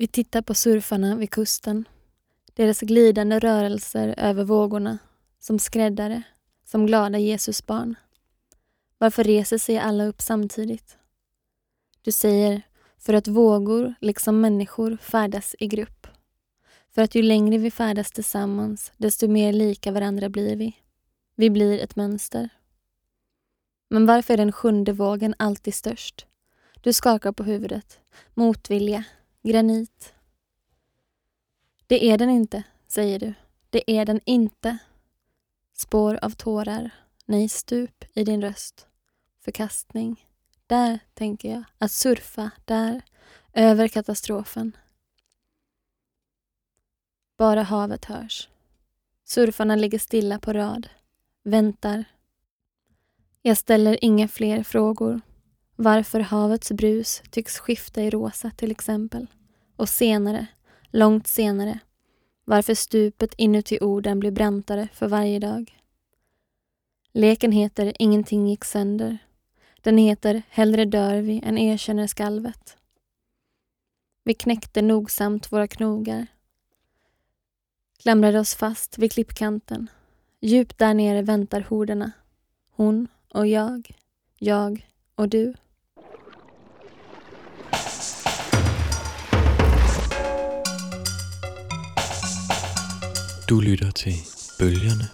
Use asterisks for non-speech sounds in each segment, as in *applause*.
Vi tittar på surfarna vid kusten. Deras glidande rörelser över vågorna, som skräddare, som glada Jesusbarn. Varför reser sig alla upp samtidigt? Du säger, för att vågor, liksom människor, färdas i grupp. För att ju längre vi färdas tillsammans, desto mer lika varandra blir vi. Vi blir ett mönster. Men varför är den sjunde vågen alltid störst? Du skakar på huvudet. Motvilja. Granit. Det är den inte, säger du. Det är den inte. Spår av tårar. Nej, stup i din röst. Förkastning. Där, tänker jag. Att surfa, där. Över katastrofen. Bara havet hörs. Surfarna ligger stilla på rad. Väntar. Jag ställer inga fler frågor. Varför havets brus tycks skifta i rosa till exempel. Och senare, långt senare, varför stupet inuti orden blir brantare för varje dag. Leken heter Ingenting gick sönder. Den heter Hellre dör vi än erkänner skalvet. Vi knäckte nogsamt våra knogar. Klamrade oss fast vid klippkanten. Djupt där nere väntar horderna. Hon och jag. Jag och du. Du lytter til Bølgerne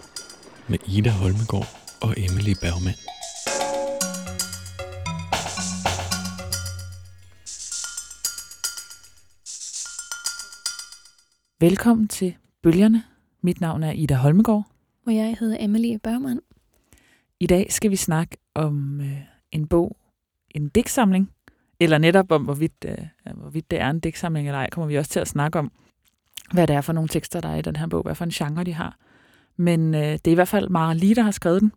med Ida Holmegård og Emily Bergman. Velkommen til Bølgerne. Mit navn er Ida Holmegård. Og jeg hedder Emily Bergman. I dag skal vi snakke om øh, en bog, en digtsamling, eller netop om, hvorvidt, øh, hvorvidt det er en digtsamling eller ej, kommer vi også til at snakke om, hvad det er for nogle tekster, der er i den her bog, hvad for en genre de har. Men øh, det er i hvert fald Mara Lee, der har skrevet den,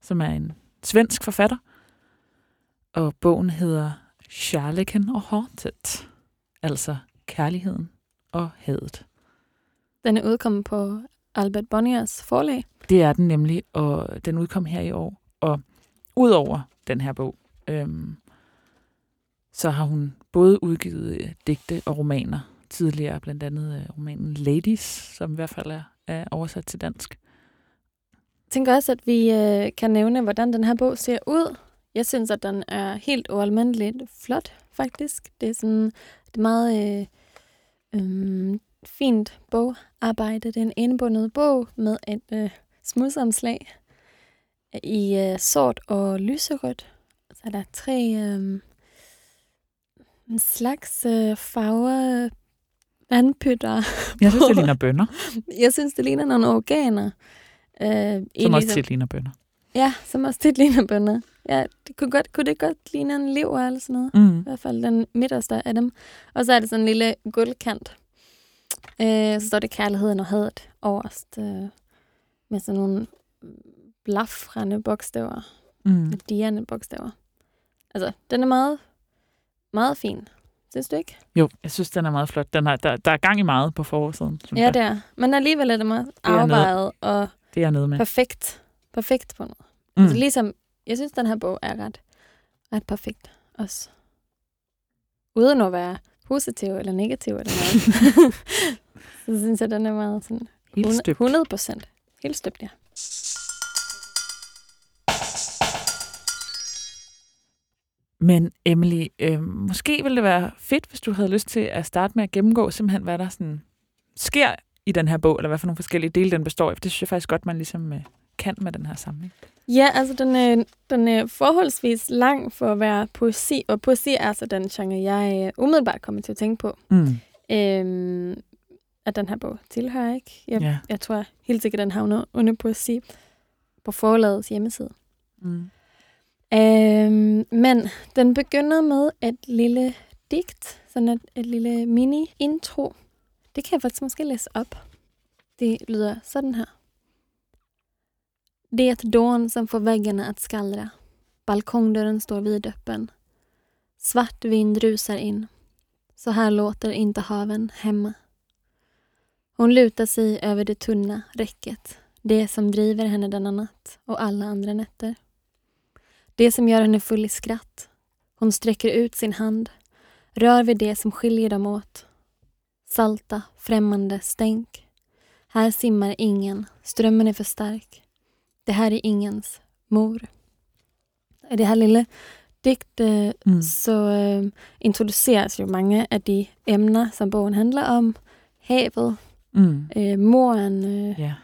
som er en svensk forfatter. Og bogen hedder Charleken og Haunted, altså kærligheden og hadet. Den er udkommet på Albert Bonniers forlag. Det er den nemlig, og den udkom her i år. Og udover den her bog, øhm, så har hun både udgivet digte og romaner tidligere, blandt andet øh, romanen Ladies, som i hvert fald er, er oversat til dansk. Jeg tænker også, at vi øh, kan nævne, hvordan den her bog ser ud. Jeg synes, at den er helt ualmindeligt flot, faktisk. Det er sådan det er meget øh, øh, fint bogarbejde. Det er en indbundet bog med et øh, smudsomslag i øh, sort og lyserødt. Så er der tre øh, en slags øh, farver vandpytter. Jeg synes, det ligner bønder. Jeg synes, det ligner nogle organer. Øh, som også tit ligner bønder. Ja, som også tit ligner bønder. Ja, det kunne, godt, kunne det godt ligne en lever eller sådan noget. Mm. I hvert fald den midterste af dem. Og så er det sådan en lille guldkant. Øh, så står det kærligheden og hadet overst. Øh, med sådan nogle blafrende bogstaver. Mm. Dierne bogstaver. Altså, den er meget, meget fin. Synes du ikke? Jo, jeg synes, den er meget flot. Den har, der, der er gang i meget på forsiden. Ja, det er. Men alligevel er det meget afvejet og det er noget med. perfekt. Perfekt på noget. Mm. Altså, ligesom, jeg synes, den her bog er ret, ret perfekt også. Uden at være positiv eller negativ eller noget. *laughs* *laughs* så synes jeg, den er meget sådan... Helt støbt. 100 procent. Helt støbt, ja. Men Emily, øh, måske ville det være fedt, hvis du havde lyst til at starte med at gennemgå simpelthen, hvad der sådan sker i den her bog, eller hvad for nogle forskellige dele den består af. Det synes jeg faktisk godt, man ligesom øh, kan med den her samling. Ja, altså den er, den er forholdsvis lang for at være poesi, og poesi er altså den genre, jeg øh, umiddelbart kommer til at tænke på. Mm. Øhm, at den her bog tilhører ikke. Jeg, Ja. jeg tror helt sikkert, den havner under poesi på forlagets hjemmeside. Mm. Øhm, men den begynder med et lille digt, sådan et, et lille mini-intro. Det kan jeg faktisk måske læse op. Det lyder sådan her. Det är dån som får väggarna att skallra. Balkongdörren står vidöppen. Svart vind rusar in. Så här låter inte haven hemma. Hon lutar sig över det tunna räcket. Det som driver henne denna natt och alla andra nätter. Det som gör henne full i skratt. Hon sträcker ut sin hand, rör vid det som skiljer dem åt salta, främmande stänk. Här simmar ingen, strömmen är för stark. Det här är ingens mor. I det her lille digt øh, Mm. så øh, introduceres jo mange af de emner, som bogen handler om. Havet, Mm. øh, moren øh, Ja.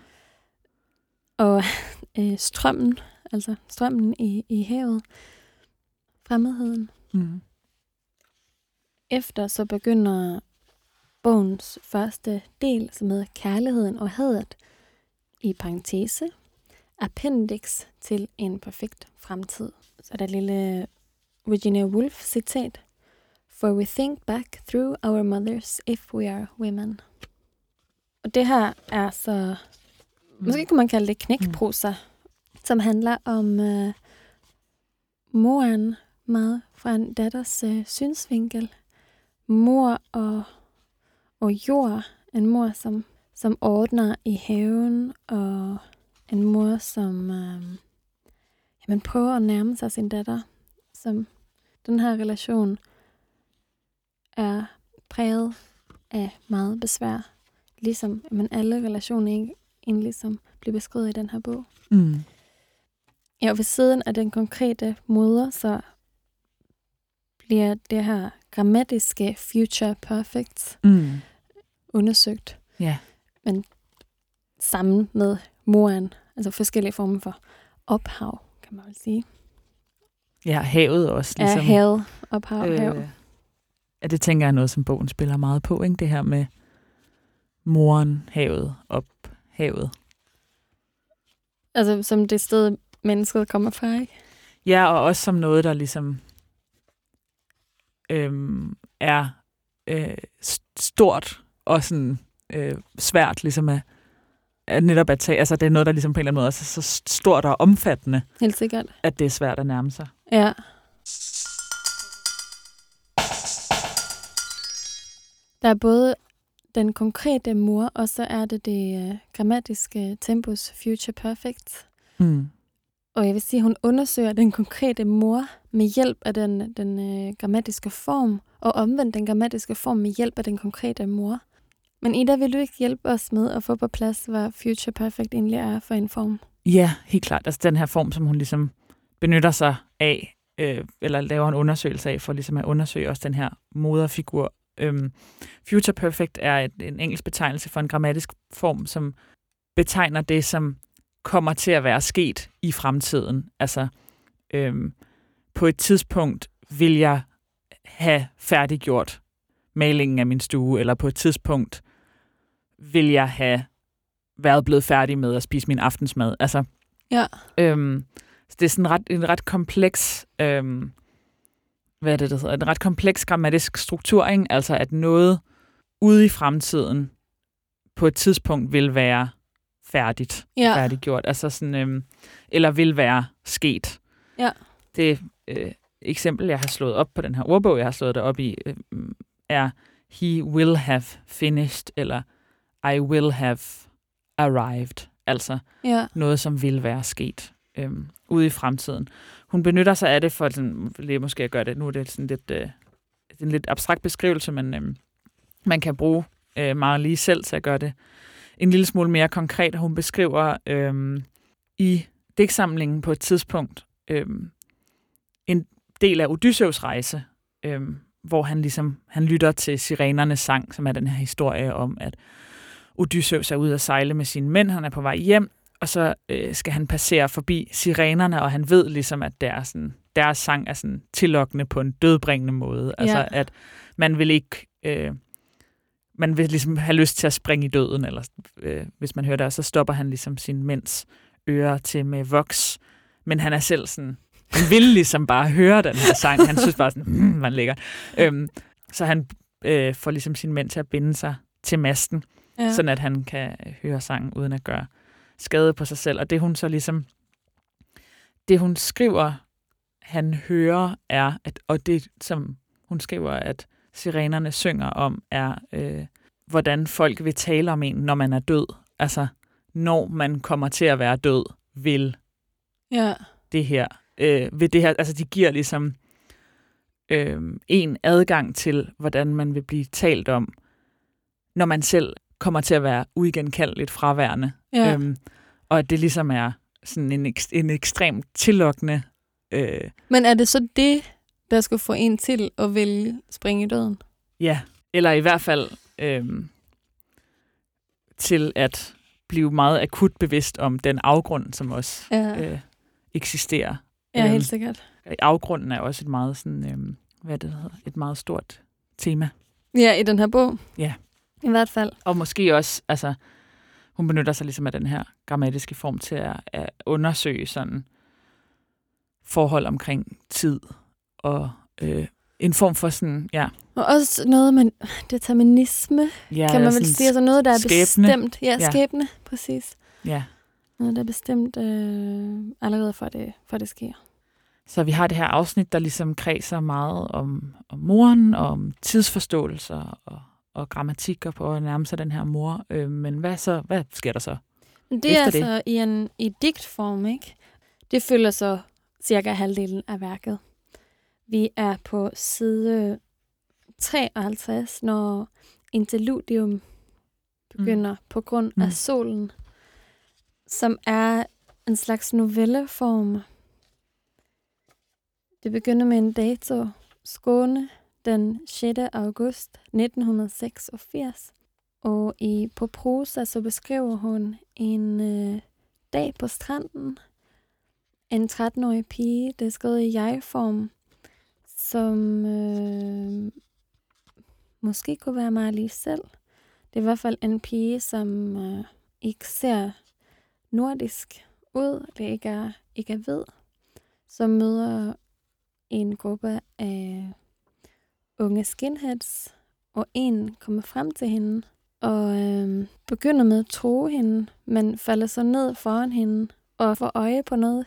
og øh, strømmen, altså strømmen i, i havet. Fremmedheden. Mm. Efter så begynder bogens første del, som hedder Kærligheden og hadet, i parentese, appendix til en perfekt fremtid. Så er der et lille Virginia Woolf citat. For we think back through our mothers if we are women. Og det her er så, måske kunne man kalde det knækprosa, som handler om øh, moren meget fra en datters øh, synsvinkel. Mor og, og jord. En mor, som, som ordner i haven, og en mor, som øh, jamen, prøver at nærme sig sin datter. Som den her relation er præget af meget besvær. Ligesom men alle relationer ikke egentlig som bliver beskrevet i den her bog. Mm. Ja, og ved siden af den konkrete moder, så bliver det her grammatiske future perfect Mm. undersøgt Ja. sammen med moren. Altså forskellige former for ophav, kan man vel sige. Ja, havet også. Ligesom, ja, havet, ophav, øh, hav. ja, det tænker jeg er noget, som bogen spiller meget på. Ikke? Det her med moren, havet, op, havet. Altså som det sted, mennesket kommer fra, ikke? Ja, og også som noget, der ligesom øhm, er øh, st- stort og sådan øh, svært ligesom at, at netop at tage. Altså det er noget, der ligesom på en eller anden måde er så stort og omfattende, Helt sikkert. at det er svært at nærme sig. Ja. Der er både den konkrete mor, og så er det det øh, grammatiske tempus future perfect. Mm. Og jeg vil sige, at hun undersøger den konkrete mor med hjælp af den, den øh, grammatiske form, og omvendt den grammatiske form med hjælp af den konkrete mor. Men Ida, vil du ikke hjælpe os med at få på plads, hvad future perfect egentlig er for en form? Ja, helt klart. Altså den her form, som hun ligesom benytter sig af, øh, eller laver en undersøgelse af, for ligesom at undersøge også den her moderfigur. Øhm, future perfect er et, en engelsk betegnelse for en grammatisk form, som betegner det, som kommer til at være sket i fremtiden. Altså, øhm, på et tidspunkt vil jeg have færdiggjort malingen af min stue, eller på et tidspunkt vil jeg have været blevet færdig med at spise min aftensmad. Altså, Ja. øhm, så det er sådan ret, en ret kompleks, øhm, hvad er det, det hedder? En ret kompleks grammatisk struktur, ikke? altså at noget ude i fremtiden på et tidspunkt vil være færdigt, Ja. færdiggjort, altså sådan, øhm, eller vil være sket. Ja. Det øh, eksempel, jeg har slået op på den her ordbog, jeg har slået det op i, øh, er he will have finished, eller I will have arrived. Altså Ja. noget, som vil være sket øhm, ude i fremtiden. Hun benytter sig af det for, sådan, lige måske at gøre det, nu er det sådan lidt, øh, en lidt abstrakt beskrivelse, men øhm, man kan bruge øh, meget lige selv til at gøre det en lille smule mere konkret. Hun beskriver øhm, i digtsamlingen på et tidspunkt øhm, en del af Odysseus rejse, øhm, hvor han ligesom han lytter til sirenernes sang, som er den her historie om, at Odysseus er ude at sejle med sine mænd, han er på vej hjem, og så øh, skal han passere forbi sirenerne, og han ved ligesom, at der er sådan, deres sang er sådan tillokkende på en dødbringende måde. Altså, Ja. at man vil ikke... Øh, man vil ligesom have lyst til at springe i døden, eller øh, hvis man hører det, så stopper han ligesom sin mænds ører til med voks. Men han er selv sådan, han vil ligesom bare høre den her sang. Han synes bare sådan, mm, man ligger. Øhm, så han øh, får ligesom sin mænd til at binde sig til masten, ja. ja. sådan at han kan høre sangen uden at gøre skade på sig selv. Og det hun så ligesom, det hun skriver, han hører, er, at, og det som hun skriver, at sirenerne synger om, er, øh, hvordan folk vil tale om en, når man er død. Altså, når man kommer til at være død, vil ja. det her. Øh, ved det her, altså de giver ligesom øh, en adgang til, hvordan man vil blive talt om, når man selv kommer til at være uigenkaldeligt fraværende. Ja. Øhm, og at det ligesom er sådan en, en ekstremt tillokkende... Øh, Men er det så det, der skulle få en til at vælge springe i døden? ja, eller i hvert fald øhm, til at blive meget akut bevidst om den afgrund, som også Ja, øh, eksisterer. ja øhm, helt sikkert. Afgrunden er også et meget sådan, øhm, hvad det hedder, et meget stort tema. Ja, i den her bog. Ja. I hvert fald. Og måske også, altså, hun benytter sig ligesom af den her grammatiske form til at, at undersøge sådan forhold omkring tid og øh, en form for sådan, ja. Og også noget med determinisme, ja kan man vel sige. Altså noget, der er skæbne. bestemt. Ja, Ja. skæbne, præcis. Ja. Noget, der er bestemt øh, allerede for det, for det sker. Så vi har det her afsnit, der ligesom kredser meget om, om moren, og om tidsforståelser og, og grammatik og på at nærme sig den her mor. Øh, men hvad så? Hvad sker der så? Det er Efter det. altså i en i digtform, ikke? Det følger så cirka halvdelen af værket. Vi er på side 53, når interludium begynder mm. på grund af Mm. solen, som er en slags novelleform. Det begynder med en dato, Skåne, den 6. august 1986. Og i, på prosa så beskriver hun en øh, dag på stranden. En 13-årig pige, det er skrevet i jeg-form, som øh, måske kunne være lige selv. Det er i hvert fald en pige, som øh, ikke ser nordisk ud, det ikke er, ikke er hvid, som møder en gruppe af unge skinheads, og en kommer frem til hende og øh, begynder med at tro hende, men falder så ned foran hende og får øje på noget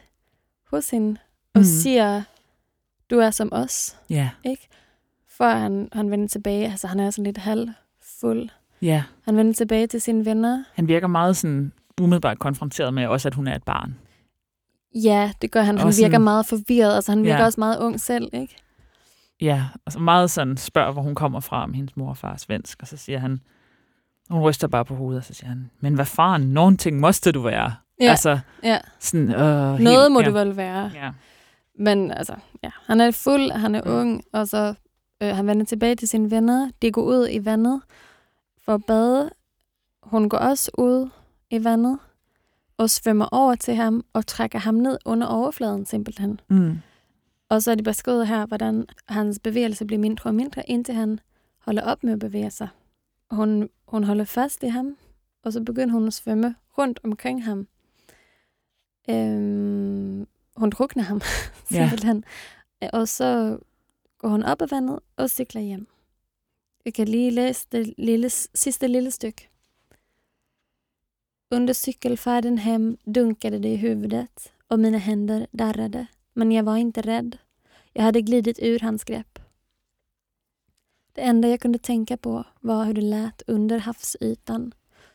hos hende og Mhm. siger, du er som os, Ja, ikke? Før han, han vender tilbage, altså han er sådan lidt halvfuld. ja. Han vender tilbage til sine venner. Han virker meget sådan umiddelbart konfronteret med også, at hun er et barn. Ja, det gør han. Han Og sådan- virker meget forvirret, altså han virker Ja. også meget ung selv, ikke? Ja, altså meget sådan spørger, hvor hun kommer fra, om hendes mor og far er svensk, og så siger han, hun ryster bare på hovedet, og så siger han, men hvad faren, nogen ting måste du være. Ja, Altså, ja. sådan, øh, Noget helt, må ja. det vel være. Ja. Men altså, ja, han er fuld, han er Mm. ung, og så øh, han vender tilbage til sine venner. De går ud i vandet for at bade. Hun går også ud i vandet og svømmer over til ham og trækker ham ned under overfladen simpelthen. Mm. Og så er det beskrevet her, hvordan hans bevægelse bliver mindre og mindre, indtil han holder op med at bevæge sig. Hun, hun holder fast i ham, og så begynder hun at svømme rundt omkring ham. Øhm, hun drukner ham, *laughs* Ja. simpelthen. Og så går hun op af vandet og cykler hjem. Jeg kan lige læse det lille, sidste lille stykke. Under cykelfärden hem dunkade det i huvudet och mina händer darrade. Men jag var inte rädd. Jag hade glidit ur hans grepp. Det enda jag kunde tänka på var hur det lät under havsytan.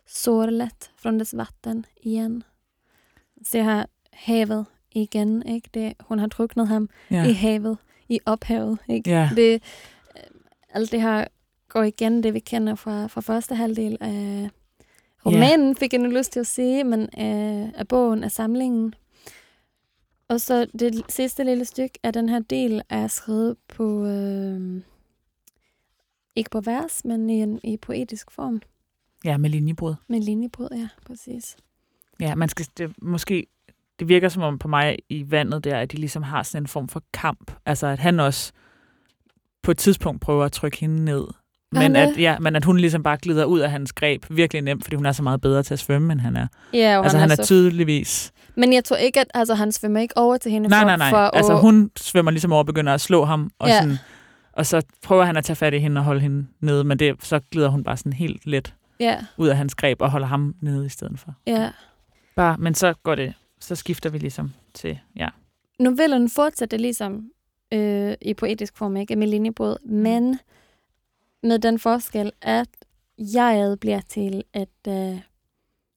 Sorlet från dess vatten igen. Se här, havet igen. Ikke? Det, hun har druknet ham Ja. i havet, i ophavet. Ikke? Ja. Det, øh, alt det her går igen, det vi kender fra, fra første halvdel af romanen, fik jeg nu lyst til at sige, men af, af bogen, af samlingen. Og så det sidste lille stykke af den her del er skrevet på, øh, ikke på vers, men i, en, i poetisk form. ja, med linjebrud. Med linjebrud, ja, præcis. Ja, man skal, det, måske, det virker som om på mig i vandet der, at de ligesom har sådan en form for kamp. Altså, at han også på et tidspunkt prøver at trykke hende ned. Men at, ja, men at hun ligesom bare glider ud af hans greb virkelig nemt, fordi hun er så meget bedre til at svømme, end han er. Ja, altså, han er så, tydeligvis... Men jeg tror ikke, at altså, han svømmer ikke over til hende Nej, for, nej, nej. for altså, at... hun svømmer ligesom over og begynder at slå ham, og, Ja. sådan, og så prøver han at tage fat i hende og holde hende nede, men det, så glider hun bare sådan helt let Ja, ud af hans greb og holder ham nede i stedet for. ja. Bare, men så går det, så skifter vi ligesom til, ja. novellen fortsætter ligesom øh, i poetisk form, ikke? Med linjebrud, men med den forskel, at jeget bliver til, at øh,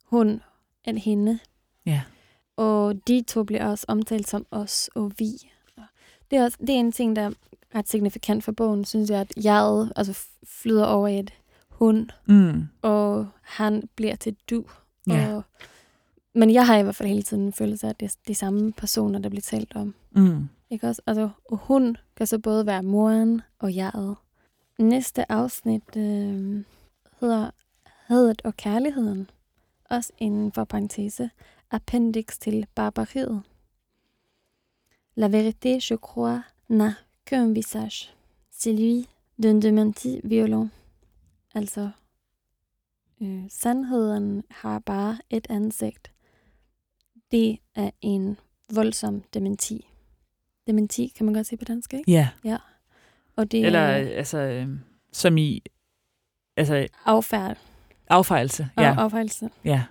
hun er hende. Ja. Og de to bliver også omtalt som os og vi. Det er, også, det er en ting, der er ret signifikant for bogen, synes jeg, at jeget altså, flyder over i et hun, Mm. og han bliver til du. Ja. Og, men jeg har i hvert fald hele tiden en følelse af, at det er de samme personer, der bliver talt om. Mm. Ikke også? Altså, hun kan så både være moren og jeget. Næste afsnit øh, hedder Hadet og Kærligheden. Også inden for parentese. Appendix til barbariet. La vérité, je crois, n'a qu'un visage. Celui d'un démenti violent. Altså, øh, sandheden har bare et ansigt. Det er en voldsom dementi. Dementi kan man godt sige på dansk, ikke? Ja, Og det eller er altså, øh, som i altså, affærd affejelse. og Ja, affærdelse. ja,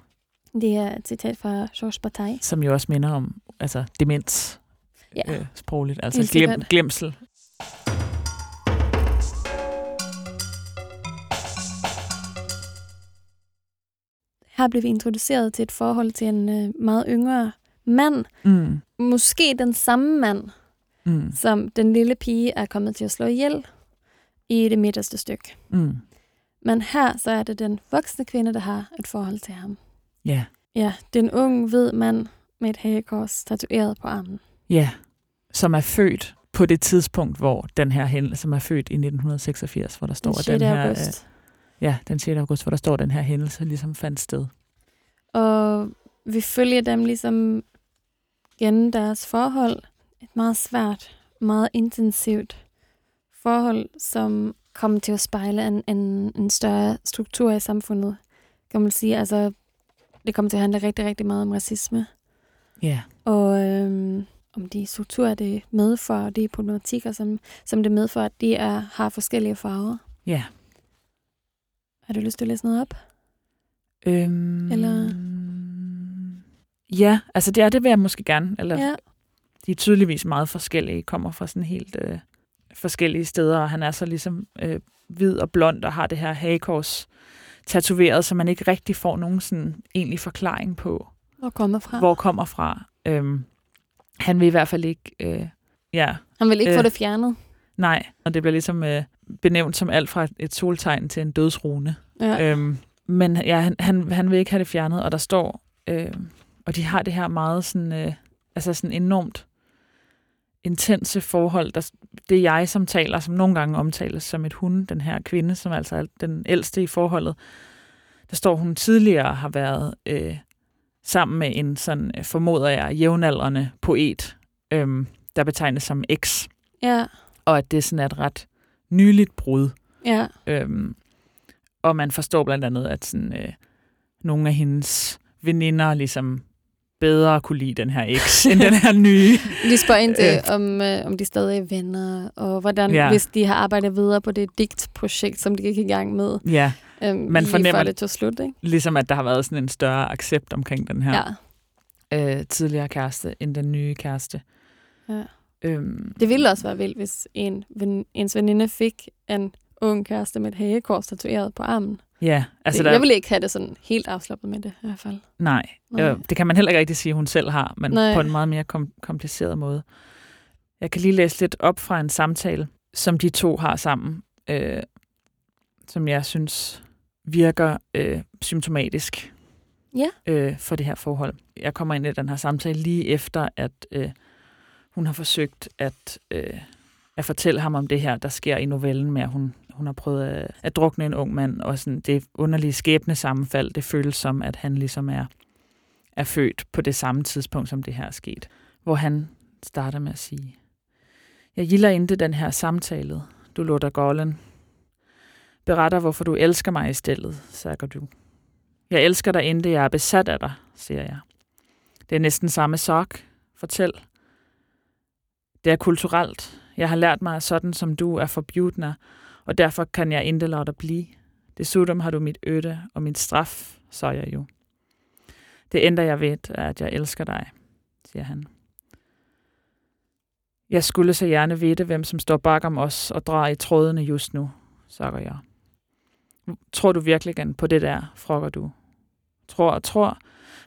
Det er et citat fra Georges Bataille. som jo også minder om altså, demens Ja. øh, sprogligt, altså glem, glemsel. Her blev vi introduceret til et forhold til en øh, meget yngre mand. Mm. Måske den samme mand, Mm. som den lille pige er kommet til at slå ihjel i det midterste stykke. Mm. Men her så er det den voksne kvinde, der har et forhold til ham. Ja, Ja, den unge hvid mand med et hagekors tatoveret på armen. ja, som er født på det tidspunkt, hvor den her hændelse, som er født i 1986, hvor der står, Den at 6. den her, august. Ja, den 6. august, hvor der står, at den her hændelse ligesom fandt sted. Og vi følger dem ligesom gennem deres forhold. Et meget svært, meget intensivt forhold, som kommer til at spejle en, en, en større struktur i samfundet. Kan man sige, altså det kommer til at handle rigtig, rigtig meget om racisme. Ja, Og øhm, om de strukturer, det medfører, og de problematikker, som, som det medfører, at de er, har forskellige farver. ja. Har du lyst til at læse noget op? Øhm, Eller- Ja, altså det er det vil jeg måske gerne. Eller, Ja. De er tydeligvis meget forskellige, kommer fra sådan helt øh, forskellige steder, og han er så ligesom øh, hvid og blond og har det her hagekors tatoveret, så man ikke rigtig får nogen sådan egentlig forklaring på, Hvor kommer fra? hvor kommer fra. Øhm, han vil i hvert fald ikke, øh, ja, Han vil ikke Øh. få det fjernet. nej, og det bliver ligesom øh, benævnt som alt fra et- soltegn til en dødsrune. Ja. Øhm, men ja, han, han, han vil ikke have det fjernet, og der står, øh, og de har det her meget sådan, øh, altså sådan enormt intense forhold. Der, det er jeg, som taler, som nogle gange omtales som et hun, den her kvinde, som altså er den ældste i forholdet. Der står, hun tidligere har været øh, sammen med en sådan, øh, formoder jeg, jævnaldrende poet, øh, der betegnes som X, ja. og at det sådan er et ret nyligt brud. Ja. Øhm, og man forstår blandt andet, at sådan, øh, nogle af hendes veninder ligesom bedre kunne lide den her eks, *laughs* end den her nye. De spørger ind til, Øh. om, øh, om de stadig er venner, og hvordan, Ja. hvis de har arbejdet videre på det digtprojekt, som de gik i gang med. Ja, Øhm, Man fornemmer det. tog slut, ikke? ligesom at der har været sådan en større accept omkring den her Ja. øh, tidligere kæreste, end den nye kæreste. ja. Øhm, Det ville også være vildt, hvis en, ven, ens veninde fik en ung kæreste med et hagekors tatoveret på armen. ja, Altså, det, der, jeg ville ikke have det sådan helt afslappet med det, i hvert fald. nej, Nej. øh, det kan man heller ikke rigtig sige, hun selv har, men Nej. på en meget mere kom- kompliceret måde. Jeg kan lige læse lidt op fra en samtale, som de to har sammen, øh, som jeg synes virker øh, symptomatisk Ja. øh, for det her forhold. Jeg kommer ind i den her samtale lige efter, at øh, hun har forsøgt at, øh, at fortælle ham om det her, der sker i novellen med, at hun, hun har prøvet at, at drukne en ung mand, og sådan det underlige skæbne sammenfald, det føles som, at han ligesom er, er født på det samme tidspunkt, som det her er sket. Hvor han starter med at sige, jeg gilder ikke den her samtale, du lutter golden. Beretter, hvorfor du elsker mig i stedet, siger du. Jeg elsker dig, inden jeg er besat af dig, siger jeg. Det er næsten samme sak. Fortæl. Det er kulturelt. Jeg har lært mig, at sådan som du er forbudna, og derfor kan jeg ikke lade dig blive. Desuden har du mit øde og min straf, så jeg jo. Det enda jeg ved, er, at jeg elsker dig, siger han. Jeg skulle så gerne vide, hvem som står bag om os og drar i trådene just nu, siger jeg. Tror du virkelig på det der, frokker du. Tror og tror,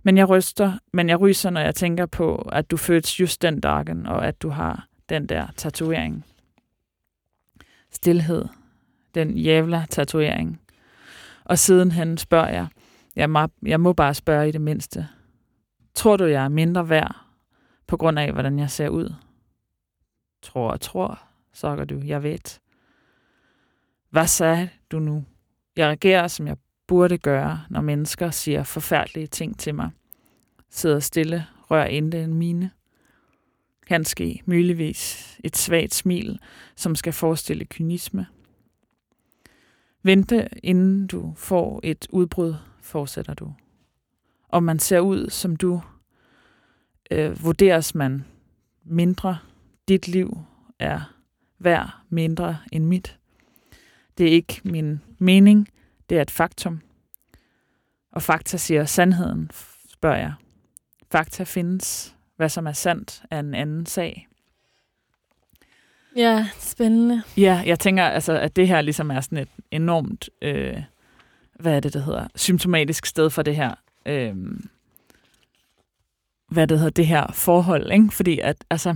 men jeg ryster, men jeg ryser, når jeg tænker på, at du fødtes just den dagen, og at du har den der tatovering. Stilhed. Den jævla tatovering. Og sidenhen spørger jeg, jeg må, jeg må bare spørge i det mindste, tror du, jeg er mindre værd på grund af, hvordan jeg ser ud? Tror og tror, sokker du, jeg ved. Hvad sagde du nu? Jeg reagerer, som jeg burde gøre, når mennesker siger forfærdelige ting til mig. Sidder stille, rør ind en mine kan ske muligvis et svagt smil, som skal forestille kynisme. Vente, inden du får et udbrud, fortsætter du. Om man ser ud som du, øh, vurderes man mindre. Dit liv er værd mindre end mit. Det er ikke min mening, det er et faktum. Og fakta siger sandheden, spørger jeg. Fakta findes. Hvad som er sandt, er en anden sag. Ja, spændende. Ja, jeg tænker, altså, at det her ligesom er sådan et enormt, øh, hvad er det, det hedder, symptomatisk sted for det her, øh, hvad det hedder, det her forhold, ikke? Fordi at, altså,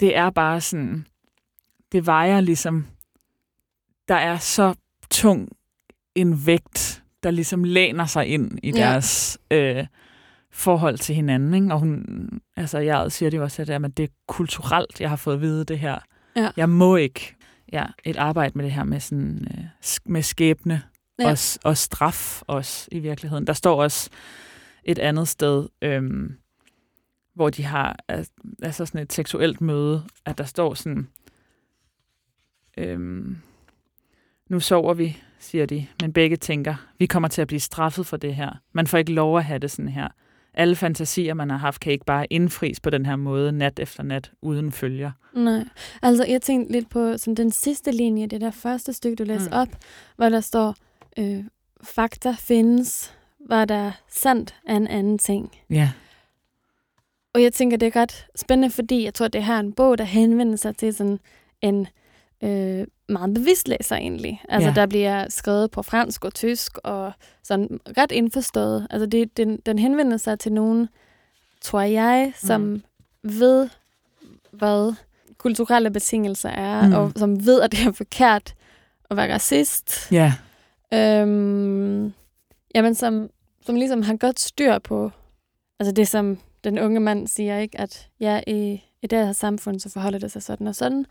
det er bare sådan, det vejer ligesom, der er så tung en vægt, der ligesom læner sig ind i Ja. deres øh, forhold til hinanden. Ikke? Og hun, altså jeg siger det jo også, at det er, at det er kulturelt, jeg har fået at vide det her. Ja. Jeg må ikke ja, et arbejde med det her med, sådan, øh, med skæbne Ja. og, og straf også i virkeligheden. Der står også et andet sted, øhm, hvor de har al- altså sådan et seksuelt møde, at der står sådan, øhm, nu sover vi, siger de, men begge tænker, vi kommer til at blive straffet for det her. Man får ikke lov at have det sådan her. Alle fantasier, man har haft, kan ikke bare indfries på den her måde, nat efter nat, uden følger. Nej, altså jeg tænkte lidt på som den sidste linje, det der første stykke, du læste Mm. op, hvor der står, øh, fakta findes, var der sandt er en anden ting. Ja. Og jeg tænker, det er ret spændende, fordi jeg tror, det her er en bog, der henvender sig til sådan en øh, meget bevidst læser egentlig. Altså, Ja. der bliver skrevet på fransk og tysk, og sådan ret indforstået. Altså, det, den, den henvender sig til nogen, tror jeg, som mm. ved, hvad kulturelle betingelser er, Mm. og som ved, at det er forkert at være racist. Ja. Øhm, jamen, som, som ligesom har godt styr på, altså det som den unge mand siger, ikke, at ja, i, i det her samfund, så forholder det sig sådan og sådan.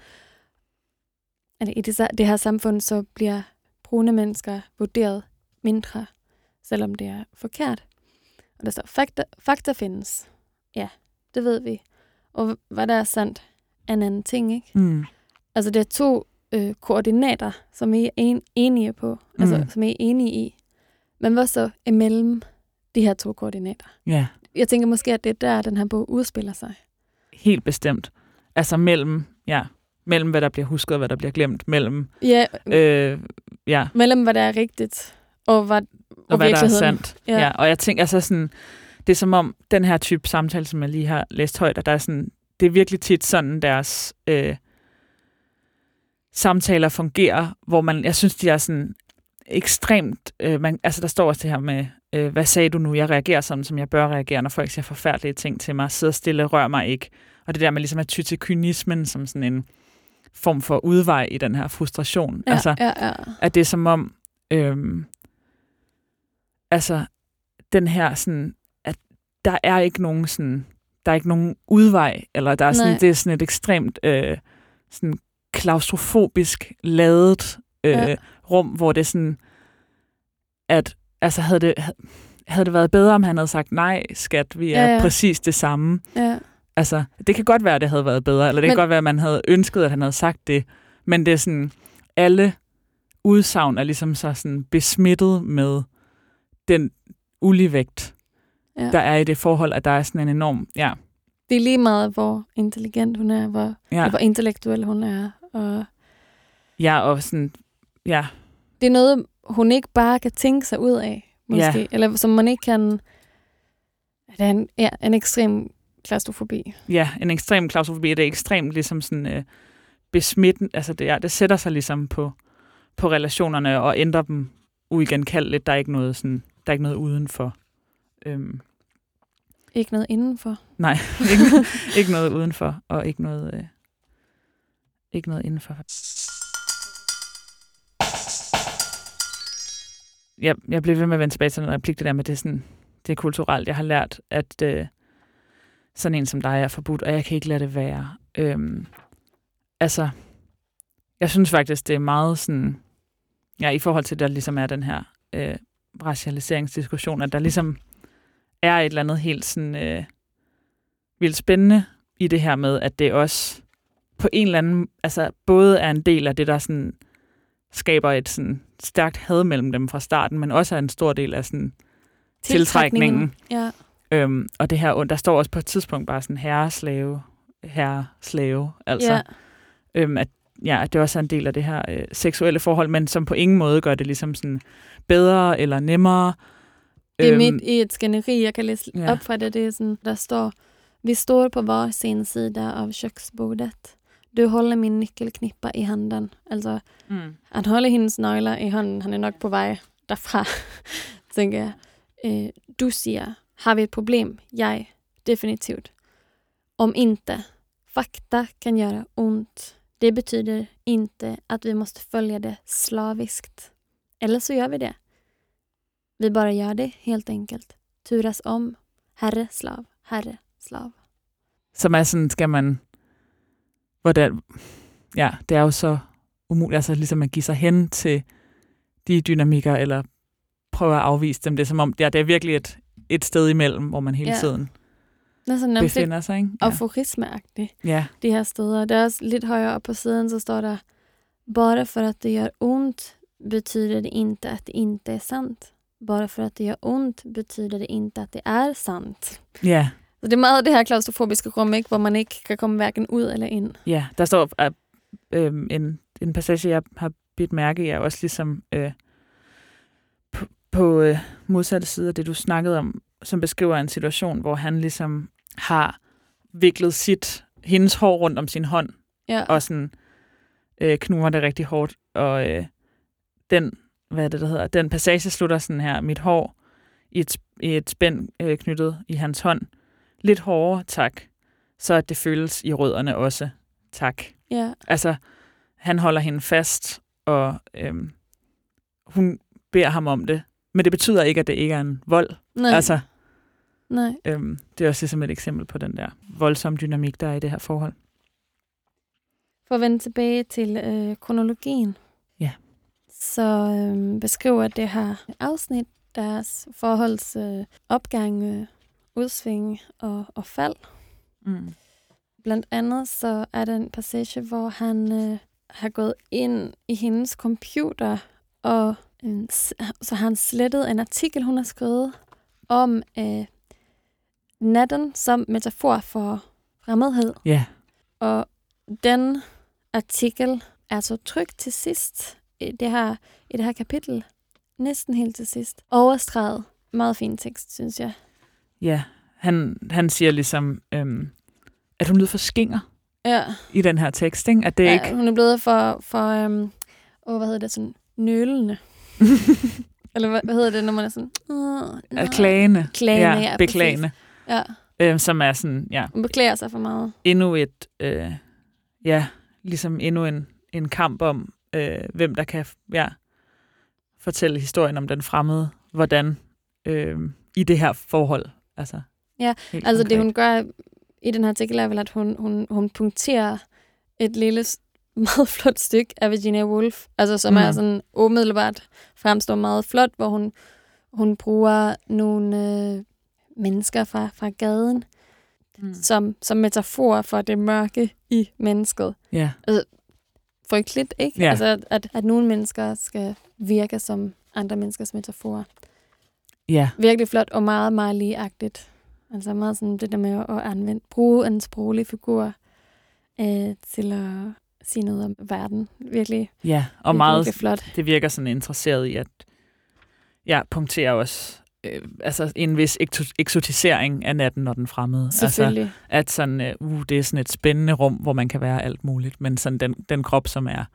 At i det, det her samfund, så bliver brune mennesker vurderet mindre, selvom det er forkert. Og der står, fakta, fakta findes. Ja, det ved vi. Og hvad der er sandt, er en anden ting, ikke? Mm. Altså, det er to øh, koordinater, som I er en, enige på, mm. altså, Mm. som I er enige i. Men hvad så imellem de her to koordinater? Ja, Jeg tænker måske, at det er der, den her bog udspiller sig. helt bestemt. Altså mellem, ja, mellem hvad der bliver husket og hvad der bliver glemt, mellem, Ja, øh. ja, mellem hvad der er rigtigt, og hvad, og, og hvad der er sandt. Ja. Ja. ja. Og jeg tænker altså sådan, det er som om den her type samtale, som jeg lige har læst højt, at der er sådan, det er virkelig tit sådan deres øh, samtaler fungerer, hvor man, jeg synes, de er sådan ekstremt, øh, man, altså der står også det her med, øh, hvad sagde du nu, jeg reagerer sådan, som jeg bør reagere, når folk siger forfærdelige ting til mig, sidder stille, rør mig ikke. Og det der med ligesom at ty til kynismen som sådan en form for udvej i den her frustration. Ja, altså, ja, ja. at det er som om, øhm, altså, den her sådan, at der er ikke nogen sådan, der er ikke nogen udvej, eller der er sådan, Nej. det er sådan et ekstremt øh, sådan klaustrofobisk ladet øh, Ja. rum, hvor det er sådan, at altså havde det, havde det været bedre, om han havde sagt, nej, skat, vi er ja. ja. præcis det samme. ja. Altså, det kan godt være, at det havde været bedre, eller det Men- kan godt være, at man havde ønsket, at han havde sagt det, men det er sådan, alle udsagn er ligesom så sådan besmittet med den uligevægt, ja. der er i det forhold, at der er sådan en enorm, ja, Det er lige meget, hvor intelligent hun er, hvor, ja. hvor intellektuel hun er. Og ja, og sådan, ja, det er noget, hun ikke bare kan tænke sig ud af, måske. Ja. Eller som man ikke kan... Det er en, ja, en ekstrem klaustrofobi. ja, en ekstrem klaustrofobi, det er ekstremt ligesom sådan øh, besmitten, altså det, ja, det sætter sig ligesom på, på relationerne og ændrer dem uigenkaldeligt. Der er ikke noget sådan, der er ikke noget udenfor. Øhm, Ikke noget indenfor. Nej, *laughs* ikke, ikke noget udenfor, og ikke noget, øh, ikke noget indenfor. jeg, jeg blev ved med at vende tilbage til den replik, det der med, det er, sådan, det er kulturelt. Jeg har lært, at øh, sådan en som dig er forbudt, og jeg kan ikke lade det være. Øhm, altså, jeg synes faktisk, det er meget sådan, ja, i forhold til, der ligesom er den her øh, racialiseringsdiskussion, at der ligesom er et eller andet helt sådan øh, vildt spændende i det her med, at det også på en eller anden, altså både er en del af det, der sådan skaber et sådan stærkt had mellem dem fra starten, men også er en stor del af sådan tiltrækningen. Ja. Øhm, og det her, der står også på et tidspunkt bare sådan herre-slave, herre-slave, altså. ja. Øhm, at, ja, at det også er en del af det her øh, seksuelle forhold, men som på ingen måde gør det ligesom sådan bedre eller nemmere. Det er Øhm, midt i et skænderi, jeg kan læse ja. op fra det. det er sådan, der står, vi står på var sin sida av köksbordet. Du håller min nyckelknippa i handen. Altså, Mm. han holder hendes nøgler i hånden. Han er nok på vej derfra, *laughs* tænker jeg. Øh, du siger, har vi et problem? Jeg, definitivt. Om inte. Fakta kan göra ont. Det betyder inte att vi måste följa det slaviskt. Eller så gör vi det. Vi bara gör det, helt enkelt. Turas om. Herre, slav. Herre, slav. Som er sådan, skal man... Hvordan, ja, det er jo så umuligt, altså ligesom at give sig hen til de dynamikker, eller prøve at afvise dem. Det er som om, ja, det er virkelig et, et sted imellem, hvor man hele Ja. tiden nærmest lidt befinder sig. Ikke? Ja. aforismeagtigt. ja. de her steder. Der er også lidt højere op på siden, så står der Bara för att det gör ont betyder det inte att det inte är sant. Bara för att det gör ont betyder det inte att det är sant. ja, Så det er meget det her klaustrofobiske rum, ikke? hvor man ikke kan komme hverken ud eller ind. ja. Der står øh, en, en passage, jeg har bidt mærke i, er også ligesom øh, på, øh, modsatte side af det, du snakkede om, som beskriver en situation, hvor han ligesom har viklet sit, hendes hår rundt om sin hånd, Ja, og sådan øh, knurrer det rigtig hårdt. Og øh, den, hvad er det, der hedder, den passage slutter sådan her, mit hår i et, i et spænd øh, knyttet i hans hånd. Lidt hårdere, tak. Så at det føles i rødderne også, tak. ja, Altså, han holder hende fast, og øhm, hun beder ham om det. Men det betyder ikke, at det ikke er en vold. nej, Altså, nej. øhm, det er også ligesom et eksempel på den der voldsomme dynamik, der er i det her forhold. For at vende tilbage til øh, kronologien, Ja. så øh, beskriver det her afsnit deres forholds øh, opgang, øh, udsving og, og fald. Mm. Blandt andet så er der en passage, hvor han øh, har gået ind i hendes computer, og så har han slettet en artikel, hun har skrevet om øh, natten som metafor for fremmedhed. Ja, Og den artikel er så trygt til sidst i det her, i det her kapitel. Næsten helt til sidst. Overstreget. Meget fin tekst, synes jeg. ja. Han, han siger ligesom, øhm, at hun lyder for skinger Ja, i den her tekst, ikke? At det ja ikke... hun er blevet for, for um, oh, hvad hedder det, sådan nølende. *laughs* Eller hvad, hvad hedder det, når man er sådan... Uh, er klagende. Klagende, ja, præcis. beklagende. Ja, Øhm, som er sådan, ja, hun beklager sig for meget. endnu et, øh, ja, ligesom endnu en, en kamp om, øh, hvem der kan, ja, fortælle historien om den fremmede, hvordan øh, i det her forhold, altså. Ja, Altså det, konkret. hun gør i den her artikel, er vel, at hun, hun, hun punkterer et lille, *laughs* meget flot stykke af Virginia Woolf, altså som mm. er sådan umiddelbart fremstår meget flot, hvor hun, hun bruger nogle øh, mennesker fra, fra gaden Mm. som, som metafor for det mørke i mennesket. Ja, Frygteligt, ikke? Ja. Altså, at, at, at nogle mennesker skal virke som andre menneskers metaforer. ja, Virkelig flot og meget, meget ligeagtigt. Altså meget sådan det der med at anvende, bruge en sproglig figur øh, til at sige noget om verden. Virkelig, ja, og virkelig, meget, virkelig flot. det virker sådan interesseret i, at ja, punkterer også øh, altså en vis eksotisering af natten og den fremmede. Altså, Selvfølgelig. at sådan, øh, uh, det er sådan et spændende rum, hvor man kan være alt muligt, men sådan den, den krop, som er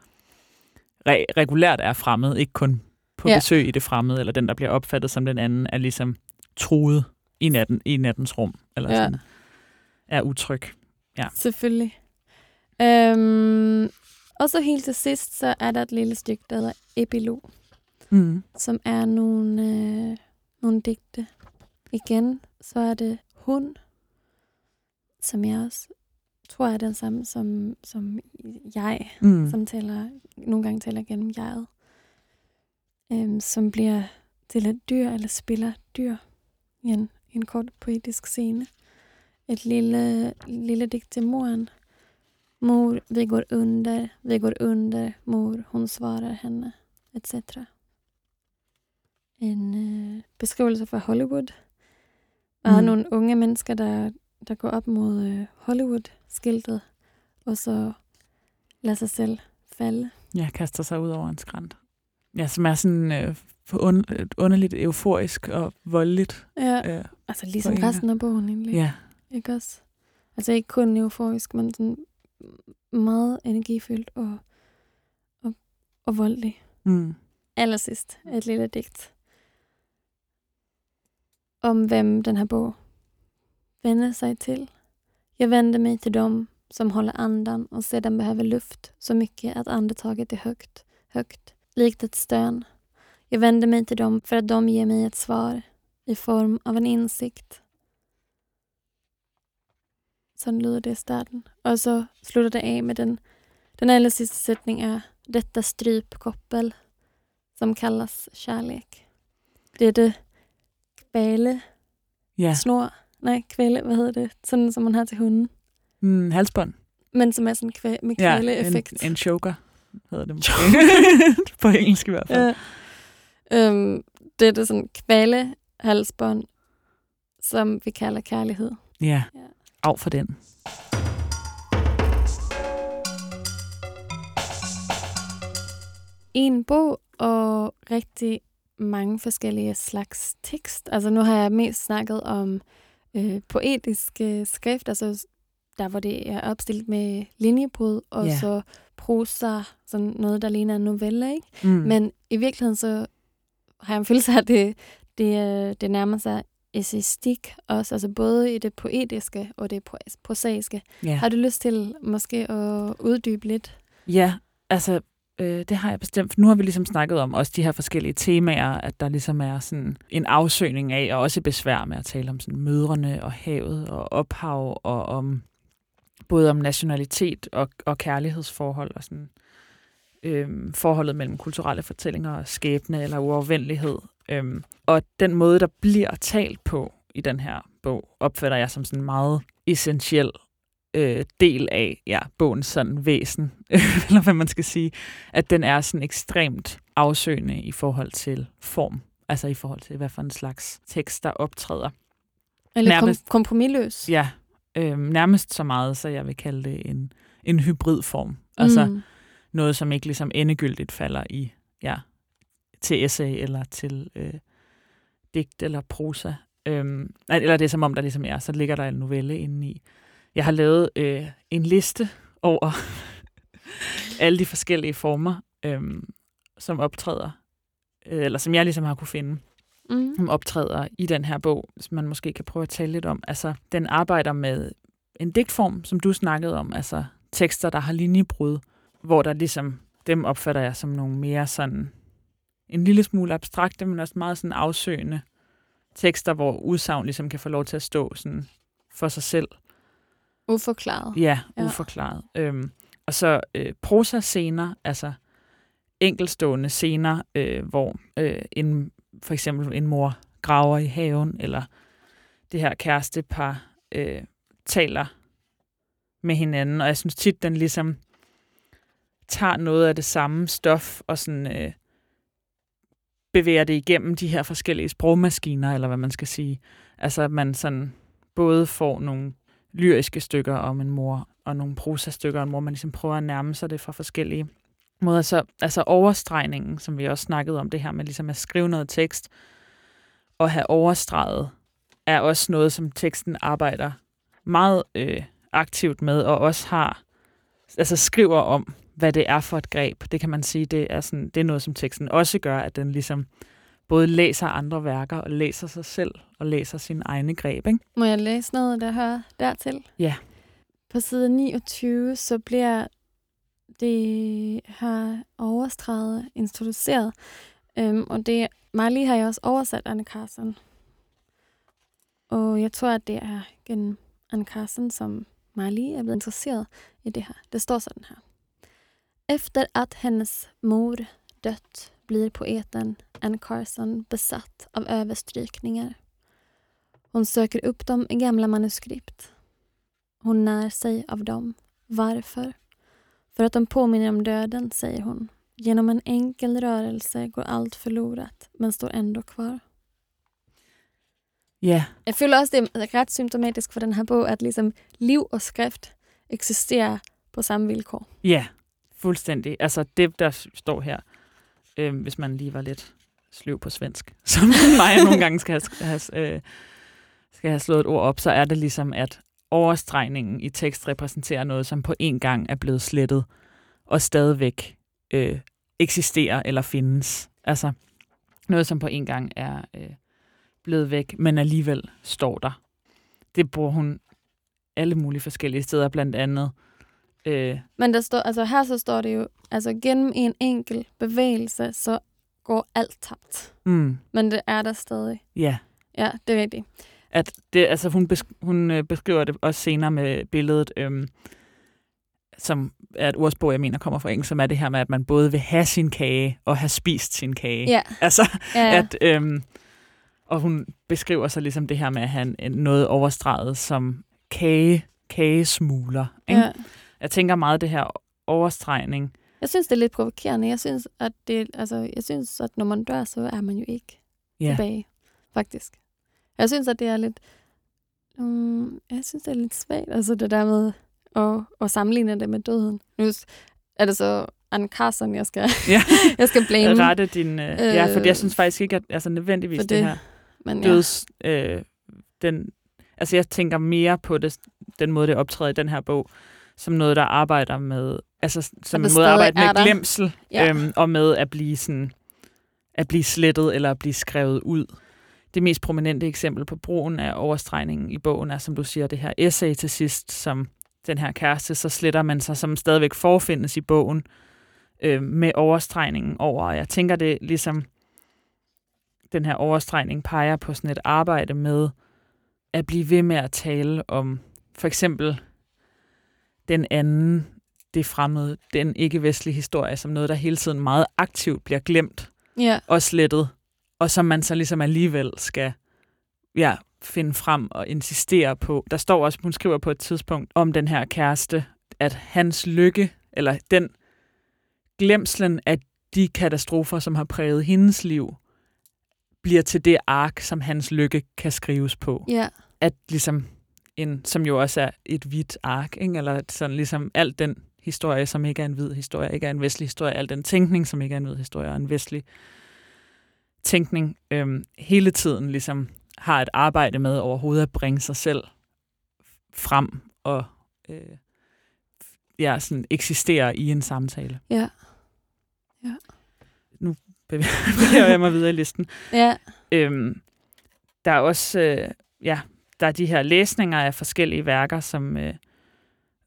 re- regulært er fremmed, ikke kun på Ja. besøg i det fremmede, eller den, der bliver opfattet som den anden, er ligesom truet i, natten, i nattens rum, eller ja. sådan, er utryg. Ja. Selvfølgelig. Øhm, og så helt til sidst, så er der et lille stykke, der hedder epilog. Mm. som er nogle, øh, nogle digte. Igen, så er det hun, som jeg også tror er den samme som, som jeg, Mm. som taler, nogle gange taler gennem jeget, øhm, som bliver til et dyr, eller spiller dyr i en, en kort poetisk scene. Et lille, lille digt til moren. Mor, vi går under, vi går under, mor, hun svarer henne, etc. En øh, beskrivelse fra Hollywood. Og Mm. nogle unge mennesker, der, der går op mod øh, Hollywood-skiltet, og så lader sig selv falde. Ja, kaster sig ud over en skrant. Ja, som er sådan øh, un- øh, underligt euforisk og voldeligt. Ja, Øh, altså ligesom en, resten af bogen egentlig. ja. Ikke også? Altså ikke kun euforisk, men sådan meget energifyldt og, og, og voldelig. Mm. Allersidst et lille digt om hvem den her bog vender sig till. Jag vänder mig till dem som håller andan och sedan behöver luft så mycket att andetaget är högt, högt, likt ett stön. Jag vänder mig till dem för att de ger mig ett svar i form av en insikt. Sådan lyder det i starten. Og så slutter det af med den, den aller sidste sætning er detta strypkoppel som kallas kärlek. Det er det kvæle Ja, snor. Nej, kvæle, hvad hedder det? Sådan som man har til hunden. mm, halsbånd. Men som er sådan kvæ- med Ja, kvæle-effekt. en, en choker hedder det måske. *laughs* På engelsk i hvert fald. Ja. Øhm, det er det sådan kvæle-halsbånd, som vi kalder kærlighed. Ja, Ja. Af for den. En bog og rigtig mange forskellige slags tekst. Altså nu har jeg mest snakket om øh, poetisk øh, skrift, altså der hvor det er opstillet med linjebrud, og Ja. så prosa, sådan noget, der ligner en novelle, ikke? Mm. Men i virkeligheden så har jeg en følelse af, at det, det, øh, det nærmer sig essayistik også, altså både i det poetiske og det pro- prosaiske. ja. Har du lyst til måske at uddybe lidt? Ja, altså, øh, det har jeg bestemt. Nu har vi ligesom snakket om også de her forskellige temaer, at der ligesom er sådan en afsøgning af, og også besvær med at tale om sådan mødrene og havet og ophav, og om både om nationalitet og, og kærlighedsforhold og sådan øhm, forholdet mellem kulturelle fortællinger og skæbne eller uafvendelighed. Øhm, og den måde, der bliver talt på i den her bog, opfatter jeg som sådan meget essentiel øh, del af ja, bogens sådan væsen, *laughs* eller hvad man skal sige, at den er sådan ekstremt afsøgende i forhold til form, altså i forhold til, hvad for en slags tekst, der optræder. Eller Nærmest. kom- kompromilløs? Ja, øh, nærmest så meget, så jeg vil kalde det en, en hybridform. Altså Mm. Noget, som ikke ligesom endegyldigt falder i, ja, til essay eller til øh, digt eller prosa. Øhm, eller det er som om, der ligesom er, så ligger der en novelle inde i. Jeg har lavet øh, en liste over *laughs* alle de forskellige former, øhm, som optræder, øh, eller som jeg ligesom har kunne finde, Mm. som optræder i den her bog, som man måske kan prøve at tale lidt om. Altså, den arbejder med en digtform, som du snakkede om, altså tekster, der har linjebrud, hvor der ligesom, dem opfatter jeg som nogle mere sådan, en lille smule abstrakte, men også meget sådan afsøgende tekster, hvor udsagn ligesom kan få lov til at stå sådan for sig selv. Uforklaret. Ja, Ja. uforklaret. Øhm, og så øh, prosa-scener, altså enkelstående scener, øh, hvor øh, en, for eksempel en mor graver i haven, eller det her kærestepar øh, taler med hinanden, og jeg synes tit, den ligesom tager noget af det samme stof, og sådan øh, bevæger det igennem de her forskellige sprogmaskiner, eller hvad man skal sige. Altså, at man sådan både får nogle lyriske stykker om en mor, og nogle prosastykker om en mor, man ligesom prøver at nærme sig det fra forskellige måder. Så, altså overstregningen, som vi også snakkede om, det her med ligesom at skrive noget tekst, og have overstreget, er også noget, som teksten arbejder meget øh, aktivt med, og også har, altså skriver om, hvad det er for et greb. Det kan man sige, det er, sådan, det er noget, som teksten også gør, at den ligesom både læser andre værker, og læser sig selv, og læser sine egne greb. Ikke? Må jeg læse noget, der hører dertil? Ja. På side 29, så bliver det her overstreget introduceret Øhm, og det, Marley har jeg også oversat Anne Carson. Og jeg tror, at det er gennem Anne Carson, som Marley er blevet interesseret i det her. Det står sådan her. Efter att hennes mor dött blir poeten Anne Carson besatt av överstrykningar. Hon söker upp dem i gamla manuskript. Hon när sig av dem. Varför? För att de påminner om döden, säger hon. Genom en enkel rørelse går allt förlorat, men står ändå kvar. Ja, Jeg føler også, det er ret symptomatisk for den her bog, at ligesom liv og skrift eksisterer på samme vilkår. ja, fuldstændig. Altså det, der står her, øh, hvis man lige var lidt sløv på svensk, *laughs* som mig nogle gange skal have, have, øh, skal have slået et ord op, så er det ligesom, at overstregningen i tekst repræsenterer noget, som på en gang er blevet slettet, og stadigvæk øh, eksisterer eller findes. Altså noget, som på en gang er øh, blevet væk, men alligevel står der. Det bruger hun alle mulige forskellige steder, blandt andet øh, men der står, altså her så står det jo, altså gennem en enkel bevægelse, så går alt tabt. mm, Men det er der stadig. ja, Ja, det er rigtigt. at det, altså hun, besk- hun øh, beskriver det også senere med billedet, øhm, som er et ordsprog, jeg mener kommer fra engelsk, som er det her med, at man både vil have sin kage og have spist sin kage. Ja, Altså, ja, ja. at, øhm, og hun beskriver så ligesom det her med at have en noget overstreget som kage, kagesmugler. Ikke? ja. Jeg tænker meget det her overstregning. Jeg synes, det er lidt provokerende. Jeg synes, at det, altså, jeg synes, at når man dør, så er man jo ikke Ja, tilbage, faktisk. Jeg synes, at det er lidt... Um, jeg synes, det er lidt svagt, altså det der med at, at sammenligne det med døden. Nu er det så Anne Carson, jeg skal, *laughs* ja. *laughs* jeg skal blame. rette din... Øh, øh, ja, for jeg synes faktisk ikke, at altså, nødvendigvis det- det her Men ja. døds... Øh, den, altså jeg tænker mere på det, den måde, det optræder i den her bog, som noget, der arbejder med, altså som en måde at arbejde med glemsel, Ja. øhm, og med at blive sådan, at blive slettet eller at blive skrevet ud. Det mest prominente eksempel på brugen af overstregningen i bogen er, som du siger, det her essay til sidst, som den her kæreste, så sletter man sig, som stadigvæk forfindes i bogen, øh, med overstregningen over. Og jeg tænker, det ligesom, den her overstregning peger på sådan et arbejde med at blive ved med at tale om for eksempel den anden, det fremmede, den ikke-vestlige historie, som noget, der hele tiden meget aktivt bliver glemt Ja, og slettet, og som man så ligesom alligevel skal ja, finde frem og insistere på. Der står også, hun skriver på et tidspunkt om den her kæreste, at hans lykke, eller den glemslen af de katastrofer, som har præget hendes liv, bliver til det ark, som hans lykke kan skrives på. ja, At ligesom en, som jo også er et hvidt ark, ikke? eller sådan ligesom alt den historie, som ikke er en hvid historie, ikke er en vestlig historie, al den tænkning, som ikke er en hvid historie, og en vestlig tænkning, øhm, hele tiden ligesom har et arbejde med overhovedet at bringe sig selv frem og øh, ja, sådan eksistere i en samtale. ja, Bevæger jeg mig videre i listen. ja, Øhm, der er også øh, ja, der er de her læsninger af forskellige værker, som, øh,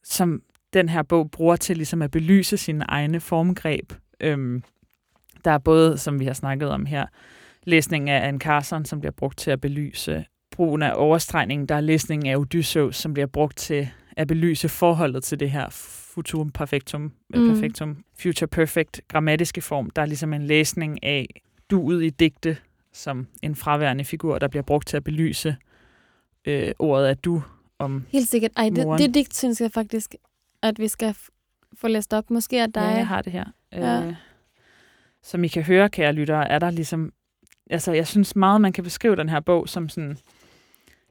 som den her bog bruger til ligesom at belyse sine egne formgreb. Øhm, der er både, som vi har snakket om her, læsning af Anne Carson, som bliver brugt til at belyse brugen af overstregning. Der er læsning af Odysseus, som bliver brugt til at belyse forholdet til det her futurum perfectum, Mm. mm. perfectum future perfect grammatiske form. Der er ligesom en læsning af duet i digte, som en fraværende figur, der bliver brugt til at belyse øh, ordet af du om helt sikkert. Ej, det, Moren. det digt synes jeg faktisk, at vi skal få læst op. Måske at dig. Ja, jeg har det her. Ja. Øh, som I kan høre, kære lyttere, er der ligesom... Altså, jeg synes meget, man kan beskrive den her bog som sådan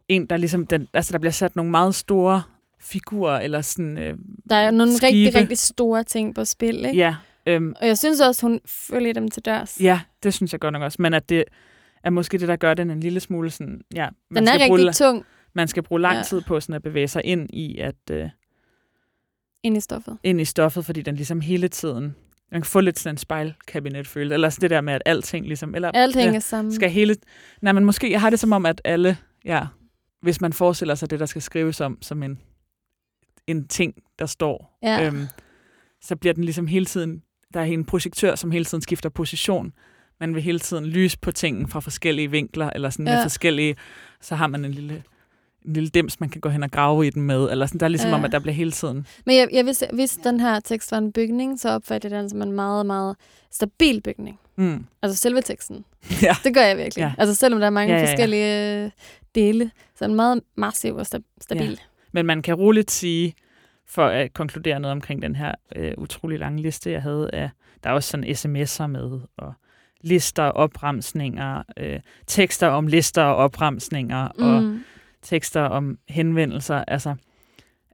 en, der ligesom... Den, altså, der bliver sat nogle meget store figurer, eller sådan... Øh, Der er nogle Skibe. rigtig, rigtig store ting på spil, ikke? ja, øhm, Og jeg synes også, hun følger dem til dørs. ja, det synes jeg godt nok også. Men at det er måske det, der gør den en lille smule sådan... Ja, man, Den er skal bruge, tung man skal bruge lang Ja. tid på sådan at bevæge sig ind i, at... Øh, ind i stoffet. ind i stoffet, fordi den ligesom hele tiden... Man kan få lidt sådan en spejlkabinet følelse, eller sådan det der med, at alting ligesom... Eller, Alt ja, hænger sammen. skal hele... Nej, men måske, jeg har det som om, at alle... Ja, hvis man forestiller sig det, der skal skrives om, som en, en ting, der står, Ja. øhm, så bliver den ligesom hele tiden... Der er en projektør, som hele tiden skifter position, man vil hele tiden lyse på tingene fra forskellige vinkler, eller sådan ja. med Ja. forskellige, så har man en lille, en lille dims, man kan gå hen og grave i den med, eller sådan, der er ligesom Ja. om, at der bliver hele tiden. Men jeg, jeg vidste, hvis den her tekst var en bygning, så opfatter jeg den som en meget, meget stabil bygning. Mm. Altså selve teksten. *laughs* Ja. Det gør jeg virkelig. Ja. Altså selvom der er mange Ja, ja, ja. forskellige øh, dele, så er den meget massiv og sta- stabil. Men man kan roligt sige, for at konkludere noget omkring den her øh, utrolig lange liste, jeg havde, af, der er også sådan sms'er med, og lister, opremsninger, øh, tekster om lister og opremsninger, mm. og tekster om henvendelser. Altså,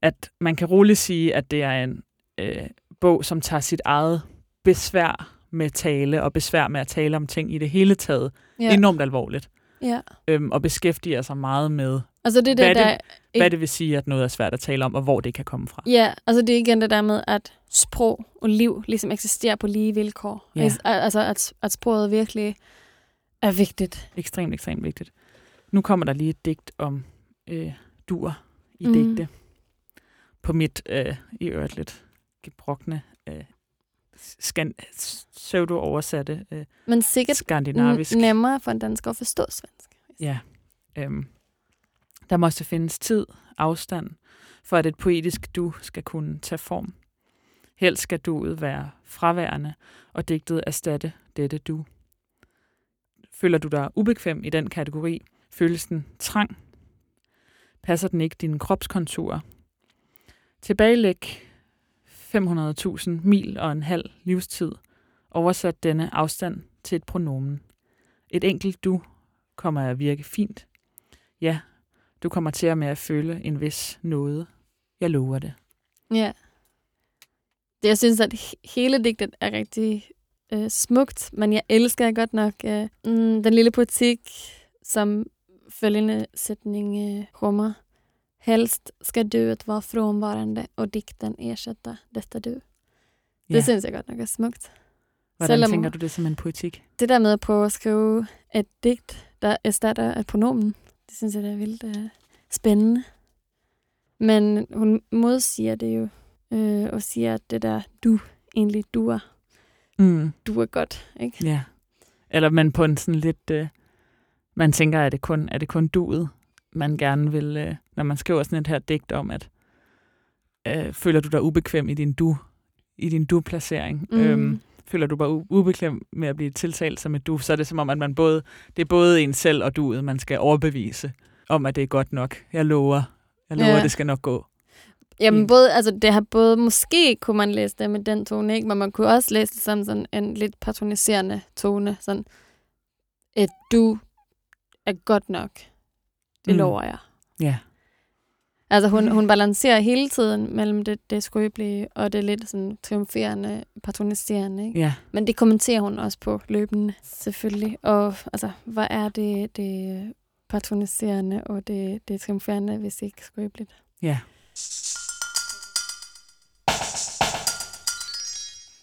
at man kan roligt sige, at det er en øh, bog, som tager sit eget besvær med tale, og besvær med at tale om ting i det hele taget. Ja. enormt alvorligt, ja. øhm, og beskæftiger sig meget med, Altså det Hvad der, er der det? hvad det vil sige, at noget er svært at tale om, og hvor det kan komme fra. Ja, altså det er igen det der med, at sprog og liv ligesom eksisterer på lige vilkår. Ja. Al- Altså at, at sproget virkelig er vigtigt. Ekstremt, ekstremt vigtigt. Nu kommer der lige et digt om øh, duer i mm. digte. På mit øh, i øvrigt lidt gebrokne, øh, skan- pseudo-oversatte øh, Men sikkert skandinavisk. nemmere for en dansker at forstå svensk. Ja. Øhm, der måste findes tid, afstand, for at et poetisk du skal kunne tage form. Helst skal duet være fraværende, og digtet erstatte dette du. Føler du dig ubekvem i den kategori? Føles den trang? Passer den ikke dine kropskonturer? Tilbagelæg 500.000 mil og en halv livstid. Oversat denne afstand til et pronomen. Et enkelt du kommer at virke fint. Ja, du kommer til at med at føle en vis noget. Jeg lover det. Ja. Det, jeg synes, at hele digtet er rigtig øh, smukt, men jeg elsker godt nok øh, mm, den lille poetik, som følgende sætning øh, rummer. Helst skal duet være frånvarande og dikten ersätta detta du. Det Ja. synes jeg godt nok er smukt. Hvordan selvom- tænker du det som en poetik? Det der med at prøve at skrive et digt, der erstatter et pronomen, det synes jeg, det er vildt øh, spændende. Men hun modsiger det jo, øh, og siger, at det der du egentlig duer, Mm. duer godt, ikke? Ja. Eller man på en sådan lidt... Øh, man tænker, er det kun, er det kun duet, man gerne vil... Øh, når man skriver sådan et her digt om, at øh, føler du dig ubekvem i din du i din du-placering. Mm. Øhm, føler du dig u- ubekvem med at blive tiltalt som et du, så er det som om, at man både, det er både en selv og duet, man skal overbevise om, at det er godt nok. Jeg lover, jeg lover, Ja. det skal nok gå. Jamen både, altså det har både, måske kunne man læse det med den tone, ikke? Men man kunne også læse det som sådan en lidt patroniserende tone, sådan, at du er godt nok. Det Mm. lover jeg. Ja. Altså hun, hun balancerer hele tiden mellem det, det skrøbelige og det lidt sådan triumferende, patroniserende. Ikke? Ja. Men det kommenterer hun også på løbende, selvfølgelig. Og altså, hvad er det, det patroniserende og det, det triumferende, hvis ikke skrøbeligt? Ja.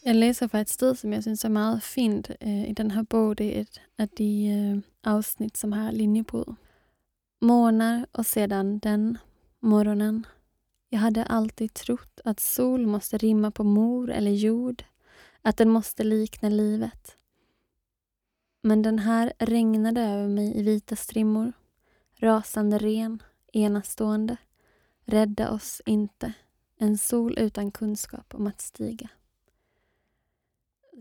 Jeg læser fra et sted, som jeg synes er meget fint øh, i den her bog. Det er et af de øh, afsnit, som har linjebrud. Månar och sedan den morgonen. Jag hade alltid trott att sol måste rimma på mor eller jord, att den måste likna livet. Men den här regnade över mig i vita strimmor, rasande ren, enastående. Rädda oss inte, en sol utan kunskap om att stiga.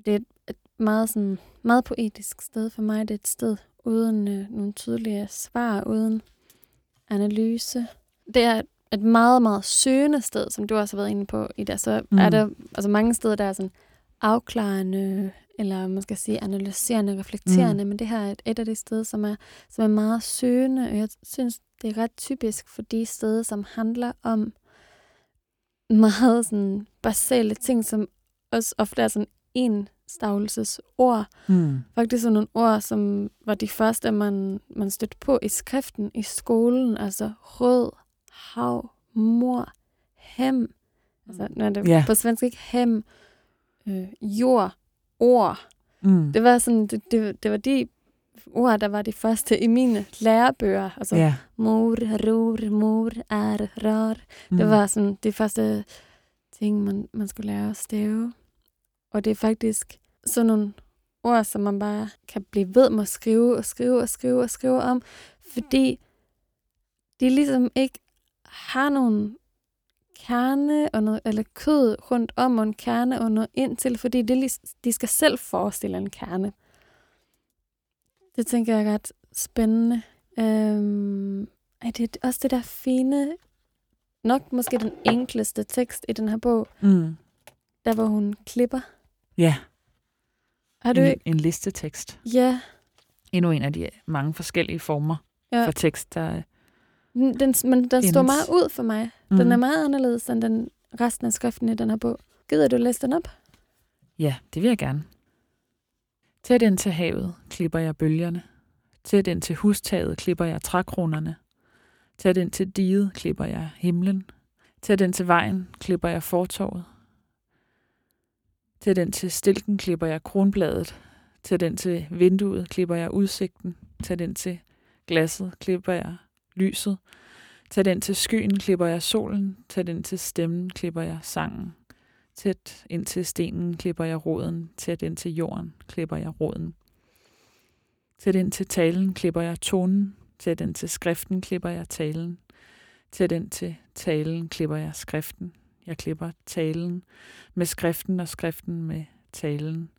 Det er et meget, sådan, meget poetisk sted for mig. Det er et sted uden øh, nogle tydelige svar, uden analyse. Det er et meget, meget søgende sted, som du også har været inde på i det. Så mm. Er der altså mange steder, der er sådan afklarende, eller man skal sige analyserende, reflekterende, mm. men det her er et, et af de steder, som er, som er meget søgende, og jeg synes, det er ret typisk for de steder, som handler om meget sådan basale ting, som også ofte er sådan en stavelsesord. Mm. Faktisk sådan nogle ord, som var de første, man, man stødte på i skriften i skolen. Altså rød, hav, mor, hem. Altså, nu er det Ja. på svensk ikke hem, øh, jord, ord. Mm. Det var sådan, det, det, det var de ord, der var de første i mine lærebøger. Altså ja. mor, ror, mor, er, rar. Mm. Det var sådan de første ting, man, man skulle lære at stave. Og det er faktisk sådan nogle ord, som man bare kan blive ved med at skrive og skrive og skrive og skrive om, fordi de ligesom ikke har nogen kerne og noget, eller kød rundt om og en kerne og noget ind til, fordi det, de skal selv forestille en kerne. Det tænker jeg er ret spændende. Øhm, er det også det der fine, nok måske den enkleste tekst i den her bog, Mm. der hvor hun klipper. Ja, Har du en, ikke? en listetekst. Ja, Endnu en af de mange forskellige former ja. for tekst, der... Den, men den står meget ud for mig. Mm. Den er meget anderledes end den resten af skriften i den her bog. Gider du læse den op? Ja, det vil jeg gerne. Tæt ind til havet klipper jeg bølgerne. Tæt ind til hustaget klipper jeg trækronerne. Tæt ind til diget klipper jeg himlen. Tæt ind til vejen klipper jeg fortorvet. Til den til stilken klipper jeg kronbladet. Til den til vinduet klipper jeg udsigten. Til den til glasset klipper jeg lyset. Til den til skyen klipper jeg solen. Til den til stemmen klipper jeg sangen. Tæt ind til stenen klipper jeg roden. Tæt ind til jorden klipper jeg roden. Tæt ind til talen klipper jeg tonen. Tæt ind til skriften klipper jeg talen. Tæt ind til talen klipper jeg skriften. Jeg klipper talen med skriften og skriften med talen.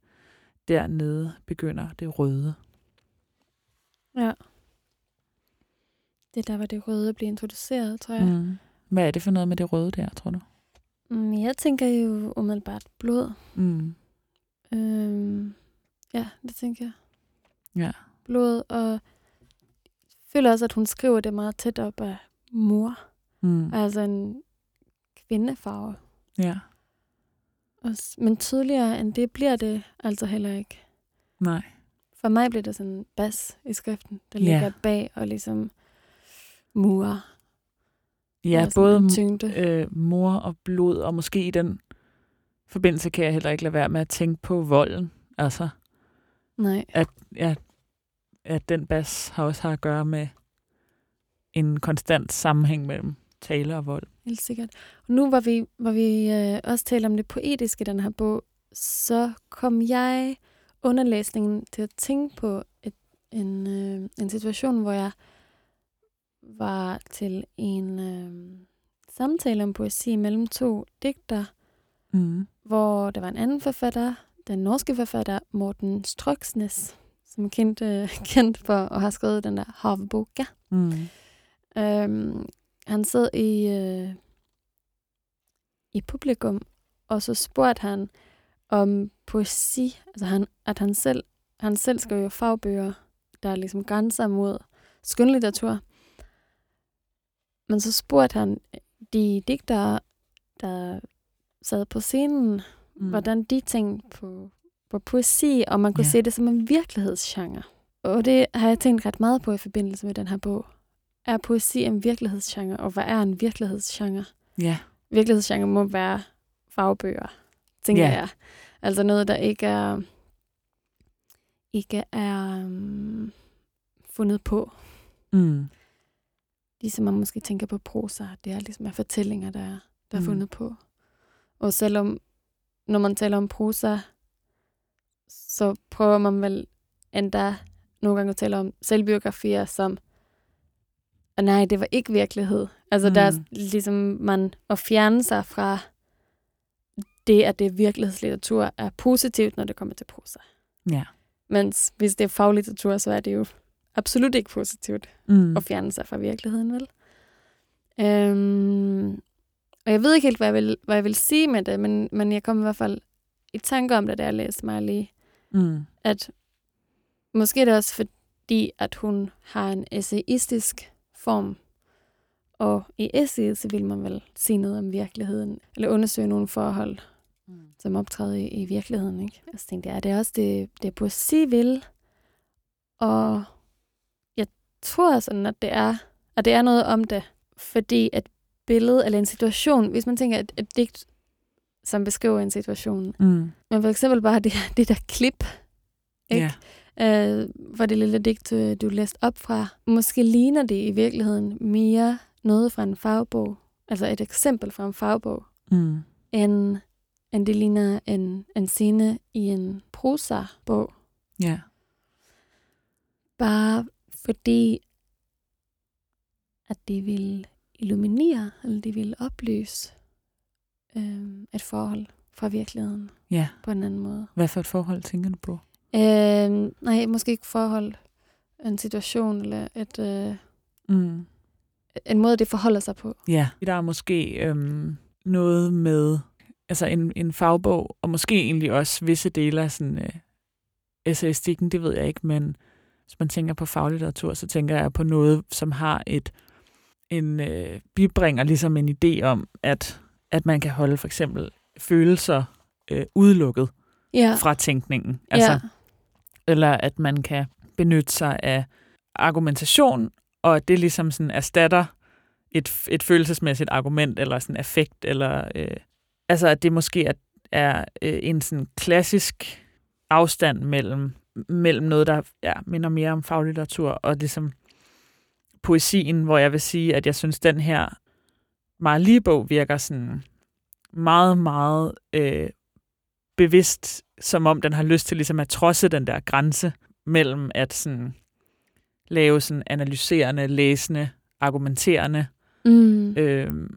Dernede begynder det røde. Ja. Det er der, hvor det røde bliver introduceret, tror jeg. Mm. Hvad er det for noget med det røde der, tror du? Mm, jeg tænker jo umiddelbart blod. Mm. Øhm, ja, det tænker jeg. Ja. Blod, og jeg føler også, at hun skriver det meget tæt op af mor. Mm. Altså en kvindefarve. Ja. Og, men tydeligere end det bliver det altså heller ikke. Nej. For mig bliver det sådan en bas i skriften, der Ja. ligger bag og ligesom murer. Ja, både tyngde. øh, mor og blod, og måske i den forbindelse kan jeg heller ikke lade være med at tænke på volden. Altså, Nej. at, ja, at den bas har også har at gøre med en konstant sammenhæng mellem tale og vold. Helt sikkert. Og nu hvor vi, hvor vi øh, også taler om det poetiske i den her bog, så kom jeg under læsningen til at tænke på et, en, øh, en situation, hvor jeg var til en øh, samtale om poesi mellem to digter, Mm. hvor der var en anden forfatter, den norske forfatter Morten Strøksnes, som er kendt, øh, *laughs* kendt for at have skrevet den der Havboka. Mm. Øhm, han sad i, øh, i publikum, og så spurgte han om poesi, altså han, at han selv, han selv skrev jo fagbøger, der ligesom grænser mod skønlitteratur. Men så spurgte han de digtere, der sad på scenen, Mm. hvordan de tænkte på, på poesi, og man kunne Ja. se det som en virkelighedsgenre. Og det har jeg tænkt ret meget på i forbindelse med den her bog. Er poesi en virkelighedsgenre, og hvad er en virkelighedsgenre? Ja. Virkelighedsgenre må være fagbøger, tænker Ja. jeg. Altså noget, der ikke er, ikke er um, fundet på. Mm. Ligesom man måske tænker på prosa, det er ligesom er fortællinger, der er, der er Mm. fundet på. Og selvom, når man taler om prosa, så prøver man vel endda nogle gange at tale om selvbiografier som, at nej, det var ikke virkelighed. Altså mm. der er Mm. ligesom man at fjerne sig fra det, at det er virkelighedslitteratur, er positivt, når det kommer til prosa. Ja. Mens hvis det er faglitteratur, så er det jo absolut ikke positivt Mm. at fjerne sig fra virkeligheden, vel? Øhm, og jeg ved ikke helt, hvad jeg vil, hvad jeg vil sige med det, men, men jeg kom i hvert fald i tanke om det, da jeg læste mig lige, Mm. at måske er det også fordi, at hun har en essayistisk form, og i essayet, så vil man vel sige noget om virkeligheden, eller undersøge nogle forhold, Mm. som optræder i, i virkeligheden. Ikke? Jeg tænkte, ja, det er også det, det poesi vil, og jeg tror sådan, at det er, at det er noget om det, fordi et billede eller en situation, hvis man tænker et, et digt, som beskriver en situation, Mm. men for eksempel bare det, det der klip, ikke? Ja. Øh, for det lille digt, du, du læste op fra, måske ligner det i virkeligheden mere noget fra en fagbog, altså et eksempel fra en fagbog, Mm. end, end det ligner en, en scene i en prosa-bog. Ja. Bare fordi, at de vil illuminere, eller de vil oplyse øh, et forhold fra virkeligheden Ja. på en anden måde. Hvad for et forhold tænker du på? Øh, nej, måske ikke forhold, en situation eller et, øh, Mm. en måde, det forholder sig på. Ja. Der er måske øhm, noget med altså en, en fagbog, og måske egentlig også visse dele af sådan, øh, essayistikken, det ved jeg ikke, men hvis man tænker på faglitteratur, så tænker jeg på noget, som har et en øh, bibringer ligesom en idé om, at, at man kan holde for eksempel følelser øh, udelukket Ja, fra tænkningen. Altså, ja eller at man kan benytte sig af argumentation, og at det ligesom sådan erstatter et, et følelsesmæssigt argument, eller sådan affekt, eller øh, altså at det måske er, er øh, en sådan klassisk afstand mellem, mellem noget, der ja, minder mere om faglitteratur, og ligesom poesien, hvor jeg vil sige, at jeg synes, den her meget lige bog virker sådan meget, meget øh, bevidst, som om den har lyst til ligesom at trodse den der grænse mellem at sådan lave sådan analyserende, læsende, argumenterende Mm. øh,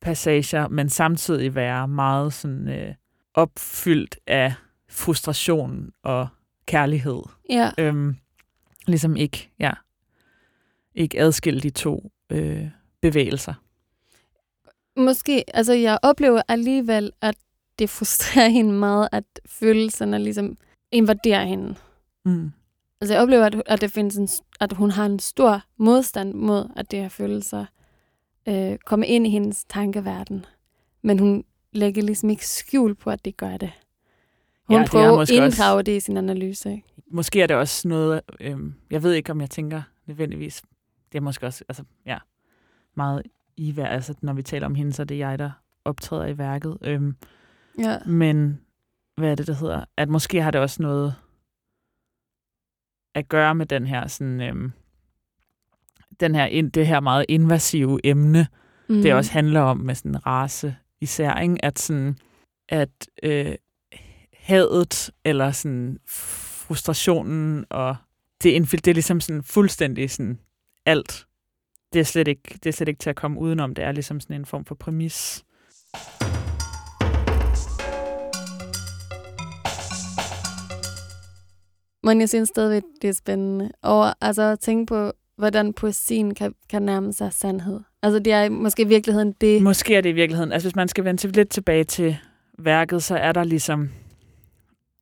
passager, men samtidig være meget sådan øh, opfyldt af frustration og kærlighed. ja. Øhm, ligesom ikke, ja, ikke adskille de to øh, bevægelser. Måske, altså jeg oplever alligevel, at det frustrerer hende meget, at følelserne ligesom invaderer hende. Mm. Altså jeg oplever, at, at, det findes en, at hun har en stor modstand mod, at det her følelser øh, kommer ind i hendes tankeverden. Men hun lægger ligesom ikke skjul på, at det gør det. Hun Ja, det er prøver at inddrage også- det i sin analyse. Ikke? Måske er det også noget, øh, jeg ved ikke, om jeg tænker nødvendigvis, det er måske også altså, ja, meget i vær, altså når vi taler om hende, så er det jeg, der optræder i værket. Øhm, Ja. Men hvad er det, der hedder? At måske har det også noget at gøre med den her sådan, øhm, den her, det her meget invasive emne, Mm. det også handler om med sådan race især, ikke? at sådan, at øh, hadet eller sådan frustrationen og det, det er ligesom sådan fuldstændig sådan alt. Det er, slet ikke, det er slet ikke til at komme udenom. Det er ligesom sådan en form for præmis. Men jeg synes stadigvæk, det er spændende. Og altså at tænke på, hvordan poesien kan, kan nærme sig sandhed. Altså det er måske i virkeligheden det. Måske er det i virkeligheden, altså hvis man skal vende lidt tilbage til værket, så er der ligesom,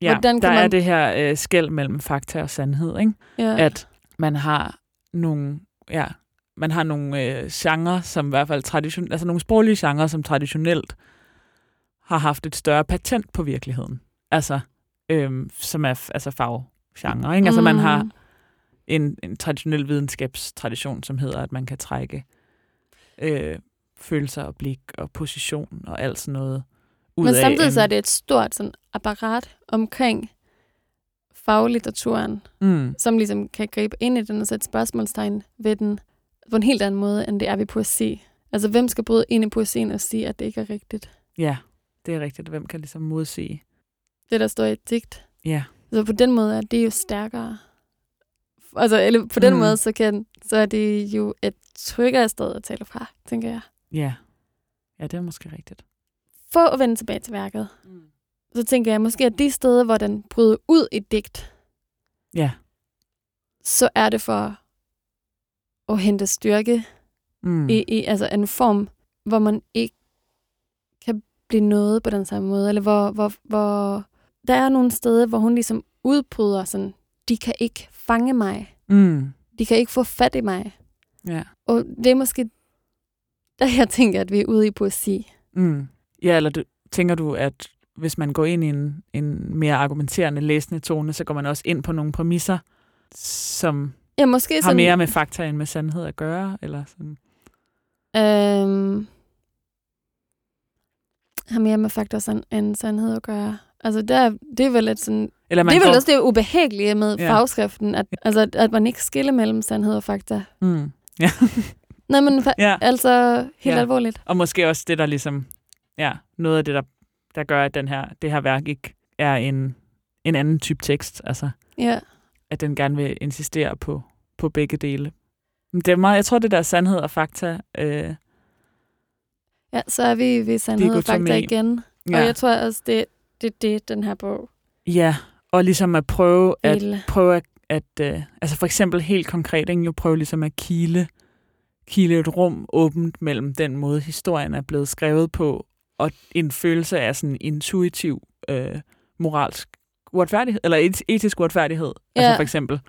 ja, Hvordan der kan er man- det her øh, skæld mellem fakta og sandhed, ikke? Ja. at man har nogle, ja, man har nogle øh, genrer, som i hvert fald tradition, altså nogle sproglige genrer, som traditionelt har haft et større patent på virkeligheden. Altså, øhm, som er altså faggenre, ikke? Altså man har Mm. en, en traditionel videnskabstradition, som hedder, at man kan trække øh, følelser og blik og position og alt sådan noget ud Men af. samtidig en- så er det et stort sådan, apparat omkring faglitteraturen, Mm, som ligesom kan gribe ind i den og sætte spørgsmålstegn ved den på en helt anden måde, end det er ved poesi. Altså, hvem skal bryde ind i poesien og sige, at det ikke er rigtigt? ja, det er rigtigt. Hvem kan ligesom modsige? Det, der står i et digt. Ja, Så på den måde er det jo stærkere. Altså, eller på den Mm. mm. måde, så, kan, så er det jo et tryggere sted at tale fra, tænker jeg. ja. Ja, det er måske rigtigt. For at vende tilbage til værket, så tænker jeg måske, at de steder, hvor den bryder ud i digt, Ja. så er det for at hente styrke Mm. i, i altså en form, hvor man ikke kan blive noget på den samme måde, eller hvor, hvor, hvor der er nogle steder, hvor hun ligesom udbryder sådan, de kan ikke fange mig, Mm. de kan ikke få fat i mig. Ja. Og det er måske der, jeg tænker, at vi er ude i poesi. Mm. Ja, eller du, tænker du, at hvis man går ind i en, en mere argumenterende læsende tone, så går man også ind på nogle præmisser, som Ja, måske har sådan, mere med fakta end med sandhed at gøre? Eller sådan. Øhm, har mere med fakta end sandhed at gøre. Altså, der, det er vel et sådan Eller man det er vel går, også det ubehagelige med Ja. fagskriften, at, altså, at- man ikke skiller mellem sandhed og fakta. Mm. Ja. *laughs* Nej, men ja. altså helt Ja. alvorligt. Og måske også det, der ligesom, ja, noget af det, der, der gør, at den her, det her værk ikke er en, en anden type tekst. Altså, Ja. at den gerne vil insistere på, på begge dele. Men Det er meget, jeg tror, det der sandhed og fakta, øh, ja, så er vi ved sandhed og fakta igen. ja, Og jeg tror også, det det, er det, den her bog ja, og ligesom at prøve at, prøve at, at øh, altså for eksempel helt konkret, ikke, jo prøve ligesom at kile, kile et rum åbent mellem den måde, historien er blevet skrevet på, og en følelse af sådan intuitiv øh, moralsk uretfærdighed, eller et, etisk uretfærdighed, ja. altså Ja. for eksempel.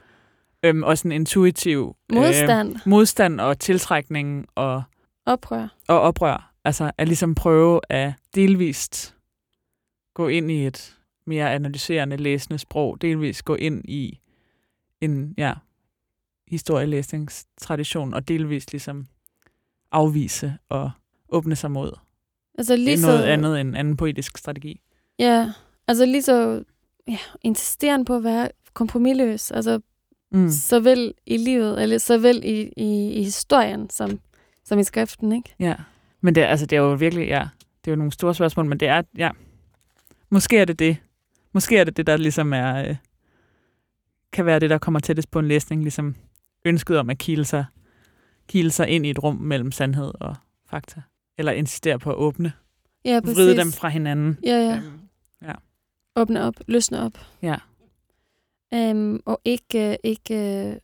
Øhm, og sådan intuitiv Modstand, Øh, modstand og tiltrækning og, oprør. og oprør. Altså at ligesom prøve at delvist gå ind i et mere analyserende, læsende sprog, delvist gå ind i en ja, historielæsningstradition, og delvist ligesom afvise og åbne sig mod Altså lige så, noget andet end anden poetisk strategi. Ja, altså lige så ja, insisterende på at være kompromilløs. Altså Mm. såvel i livet, eller såvel i, i, i historien, som, som i skriften, ikke? Ja, men det, er- altså, det er jo virkelig, ja, det er jo nogle store spørgsmål, men det er, ja, måske er det det. Måske er det det, der ligesom er, øh, kan være det, der kommer tættest på en læsning, ligesom ønsket om at kile sig, kile sig ind i et rum mellem sandhed og fakta. Eller insistere på at åbne, Ja, præcis. vride dem fra hinanden. Ja, ja. Øhm, Åbne op, løsne op. Ja. Øhm, og ikke, ikke øh,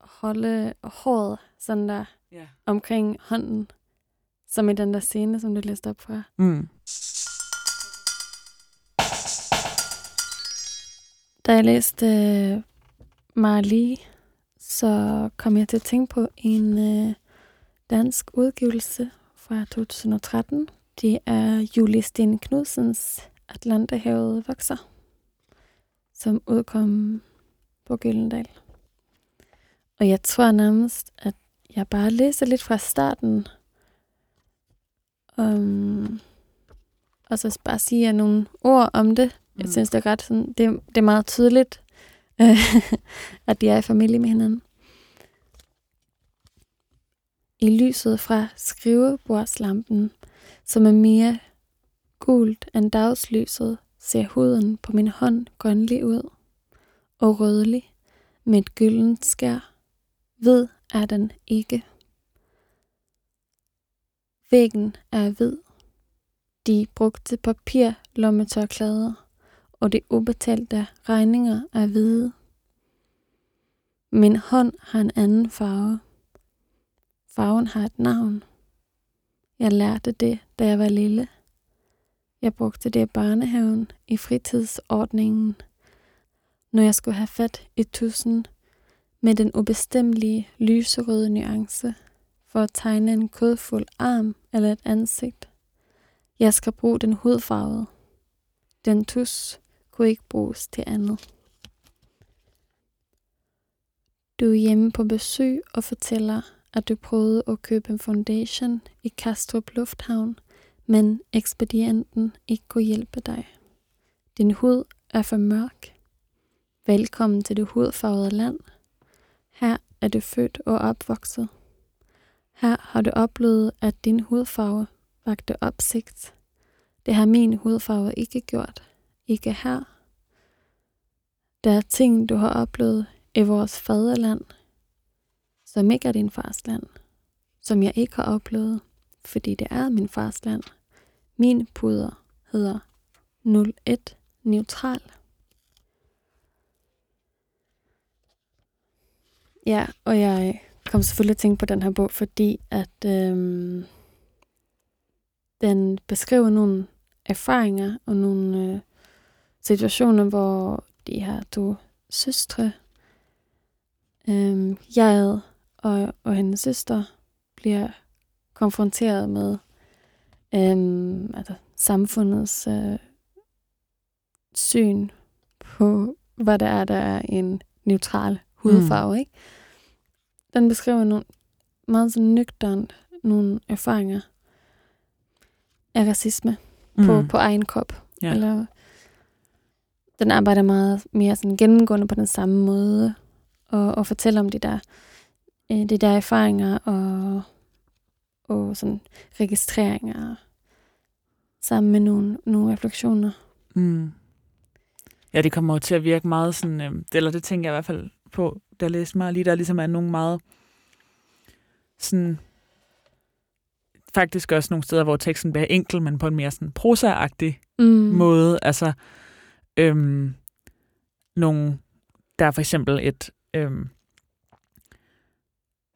holde håret sådan der ja. omkring hånden, som i den der scene, som du læste op fra. Mm. Da jeg læste øh, Marley, så kom jeg til at tænke på en øh, dansk udgivelse fra 2013. Det er Julie Sten Knudsens Atlanterhavet vokser, som udkom på Gyldendal. Og jeg tror nærmest, at jeg bare læser lidt fra starten, um, og så bare siger nogle ord om det. Mm. Jeg Mm. synes, det er ret sådan, det, det er meget tydeligt, øh, *laughs* at de er i familie med hinanden. I lyset fra skrivebordslampen, som er mere gult end dagslyset, ser huden på min hånd grønlig ud og rødlig med et gyldent skær. Hvid er den ikke. Væggen er hvid. De brugte papir lommetørklæder og de ubetalte regninger er hvide. Min hånd har en anden farve. Farven har et navn. Jeg lærte det, da jeg var lille. Jeg brugte det i børnehaven, i fritidsordningen, når jeg skulle have fat i tusen med den ubestemmelige lyserøde nuance for at tegne en kødfuld arm eller et ansigt. Jeg skal bruge den hudfarvede. Den tus kunne ikke bruges til andet. Du er hjemme på besøg og fortæller, at du prøvede at købe en foundation i Kastrup Lufthavn, men ekspedienten ikke kunne hjælpe dig. Din hud er for mørk. Velkommen til det hudfarvede land. Her er du født og opvokset. Her har du oplevet, at din hudfarve vagte opsigt. Det har min hudfarve ikke gjort. Ikke her. Der er ting, du har oplevet i vores faderland, som ikke er din fars land, som jeg ikke har oplevet, fordi det er min fars land. Min puder hedder 01 neutral. Ja, og jeg kom selvfølgelig til at tænke på den her bog, fordi at øhm, den beskriver nogle erfaringer og nogle øh, situationer, hvor de her to søstre, øhm, jeg og, og hendes søster, bliver konfronteret med øhm, altså samfundets øh, syn på, hvad der er, der er en neutral hudfarve. Mm. Ikke? Den beskriver nogle meget sådan nøgternt nogle erfaringer af racisme mm. på, på egen krop. Ja. Eller, den arbejder meget mere sådan gennemgående på den samme måde, og, og fortæller om de der, øh, de der erfaringer og, og sådan registreringer sammen med nogle, nogle refleksioner. Mm. Ja, det kommer jo til at virke meget sådan, øh, eller det tænker jeg i hvert fald på, da jeg læste mig lige, der ligesom er nogle meget sådan, faktisk også nogle steder, hvor teksten bliver enkel, men på en mere sådan prosa-agtig Mm. måde. Altså, øhm, nogle, der er for eksempel et øhm,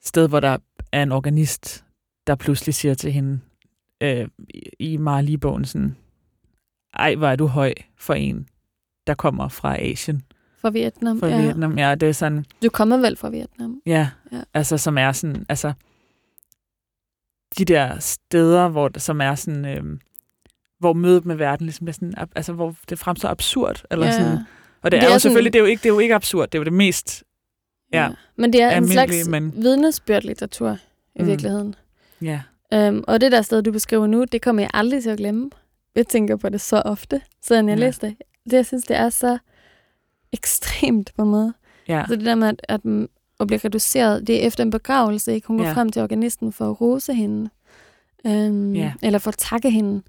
sted, hvor der er en organist, der pludselig siger til hende øh, i- Marley-bogen sådan, ej, hvor er du høj for en, der kommer fra Asien, Fra Vietnam. fra ja. Vietnam. Ja, det er sådan, Du kommer vel fra Vietnam? ja, Ja. altså som er sådan, altså de der steder, hvor som er sådan, øhm, hvor mødet med verden ligesom bliver sådan, altså hvor det fremstår absurd, eller ja. sådan, og det, Det er, er jo sådan- selvfølgelig, det er jo ikke, det er jo ikke absurd, det er jo det mest, Ja. Men det er en slags men- vidnesbyrd-litteratur i Mm. virkeligheden. ja, Um, og det der sted, du beskriver nu, det kommer jeg aldrig til at glemme. Jeg tænker på det så ofte, siden jeg Ja. læste det. det. Jeg synes, det er så ekstremt på en måde. ja, Så det der med at, at, at blive reduceret, det er efter en begravelse, ikke? Hun går Ja. frem til organisten for at rose hende. Um, Ja. Eller for at takke hende,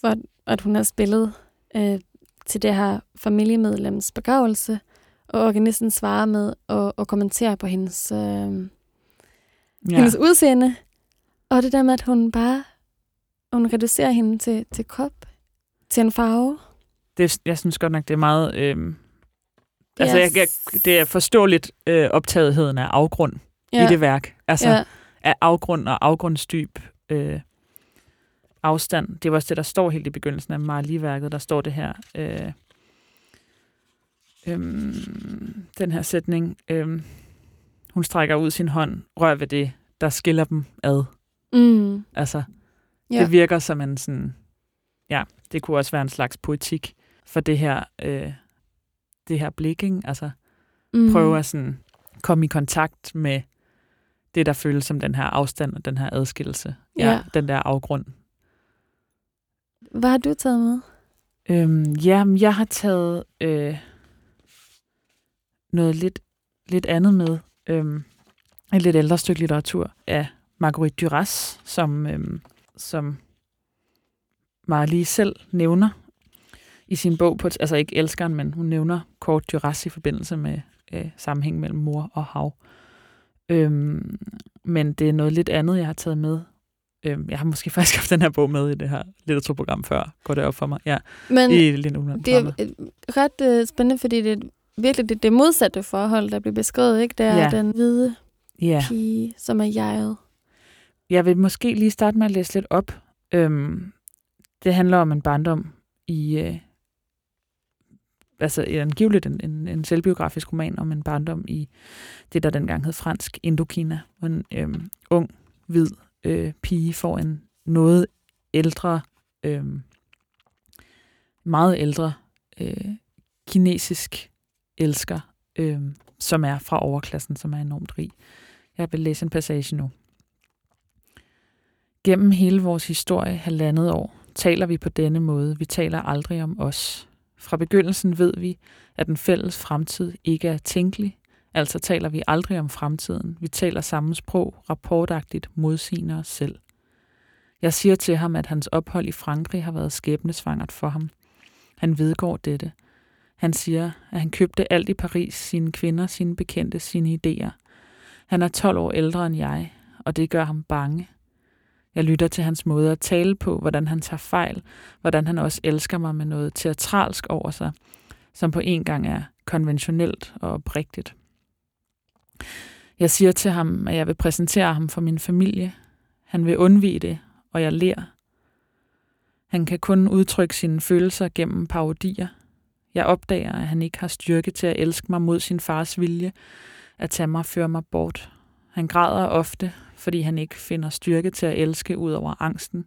for at, hun har spillet øh, til det her familiemedlems begravelse. Og organisten svarer med at, at kommentere på hendes, øh, ja. hendes udseende. Og det der med, at hun bare hun reducerer hende til, til krop, til en farve. det, jeg synes godt nok, det er meget, altså Yes. jeg, jeg, det er forståeligt øh, optagetheden af afgrund ja. i det værk, altså ja. af afgrund og afgrundsdyb øh, afstand. Det var også det, der står helt i begyndelsen af Marley-værket. Der står det her, øh, øhm, den her sætning. Øh, hun strækker ud sin hånd, rør ved det, der skiller dem ad. Mm. Altså, Ja. det virker som en sådan, ja, det kunne også være en slags poetik for det her, øh, det her blik, ikke? Altså, mm. prøve at sådan komme i kontakt med det, der føles som den her afstand og den her adskillelse. Ja, Ja. den der afgrund. Hvad har du taget med? Øhm, ja, men jeg har taget øh, noget lidt, lidt andet med. Øhm, et lidt ældre stykke litteratur af Marguerite Duras, som, øhm, som Marlie selv nævner i sin bog, på, altså ikke elskeren, men hun nævner kort Duras i forbindelse med øh, sammenhæng mellem mor og hav. Øhm, men det er noget lidt andet, jeg har taget med. Øhm, jeg har måske *laughs* faktisk haft den her bog med i det her litteraturprogram før, går det op for mig. Ja, Men i Linde det er øh, ret øh, spændende, fordi det er virkelig det, det modsatte forhold, der bliver beskrevet. Ikke? Det er Ja. den hvide Ja, pige, som er jeget. jeg vil måske lige starte med at læse lidt op. Øhm, det handler om en barndom i, øh, altså angiveligt en, en, en selvbiografisk roman om en barndom i det, der dengang hed fransk Indokina, en øhm, ung, hvid øh, pige får en noget ældre, øh, meget ældre øh, kinesisk elsker, øh, som er fra overklassen, som er enormt rig. Jeg vil læse en passage nu. Gennem hele vores historie, halvandet år, taler vi på denne måde. Vi taler aldrig om os. Fra begyndelsen ved vi, at den fælles fremtid ikke er tænkelig, altså taler vi aldrig om fremtiden. Vi taler samme sprog, rapportagtigt modsigende os selv. Jeg siger til ham, at hans ophold i Frankrig har været skæbnesvangert for ham. Han vedgår dette. Han siger, at han købte alt i Paris, sine kvinder, sine bekendte, sine idéer. Han er 12 år ældre end jeg, og det gør ham bange. Jeg lytter til hans måde at tale på, hvordan han tager fejl, hvordan han også elsker mig med noget teatralsk over sig, som på en gang er konventionelt og oprigtigt. Jeg siger til ham, at jeg vil præsentere ham for min familie. Han vil undvige det, og jeg ler. Han kan kun udtrykke sine følelser gennem parodier. Jeg opdager, at han ikke har styrke til at elske mig mod sin fars vilje, at tage mig og føre mig bort. Han græder ofte, fordi han ikke finder styrke til at elske ud over angsten.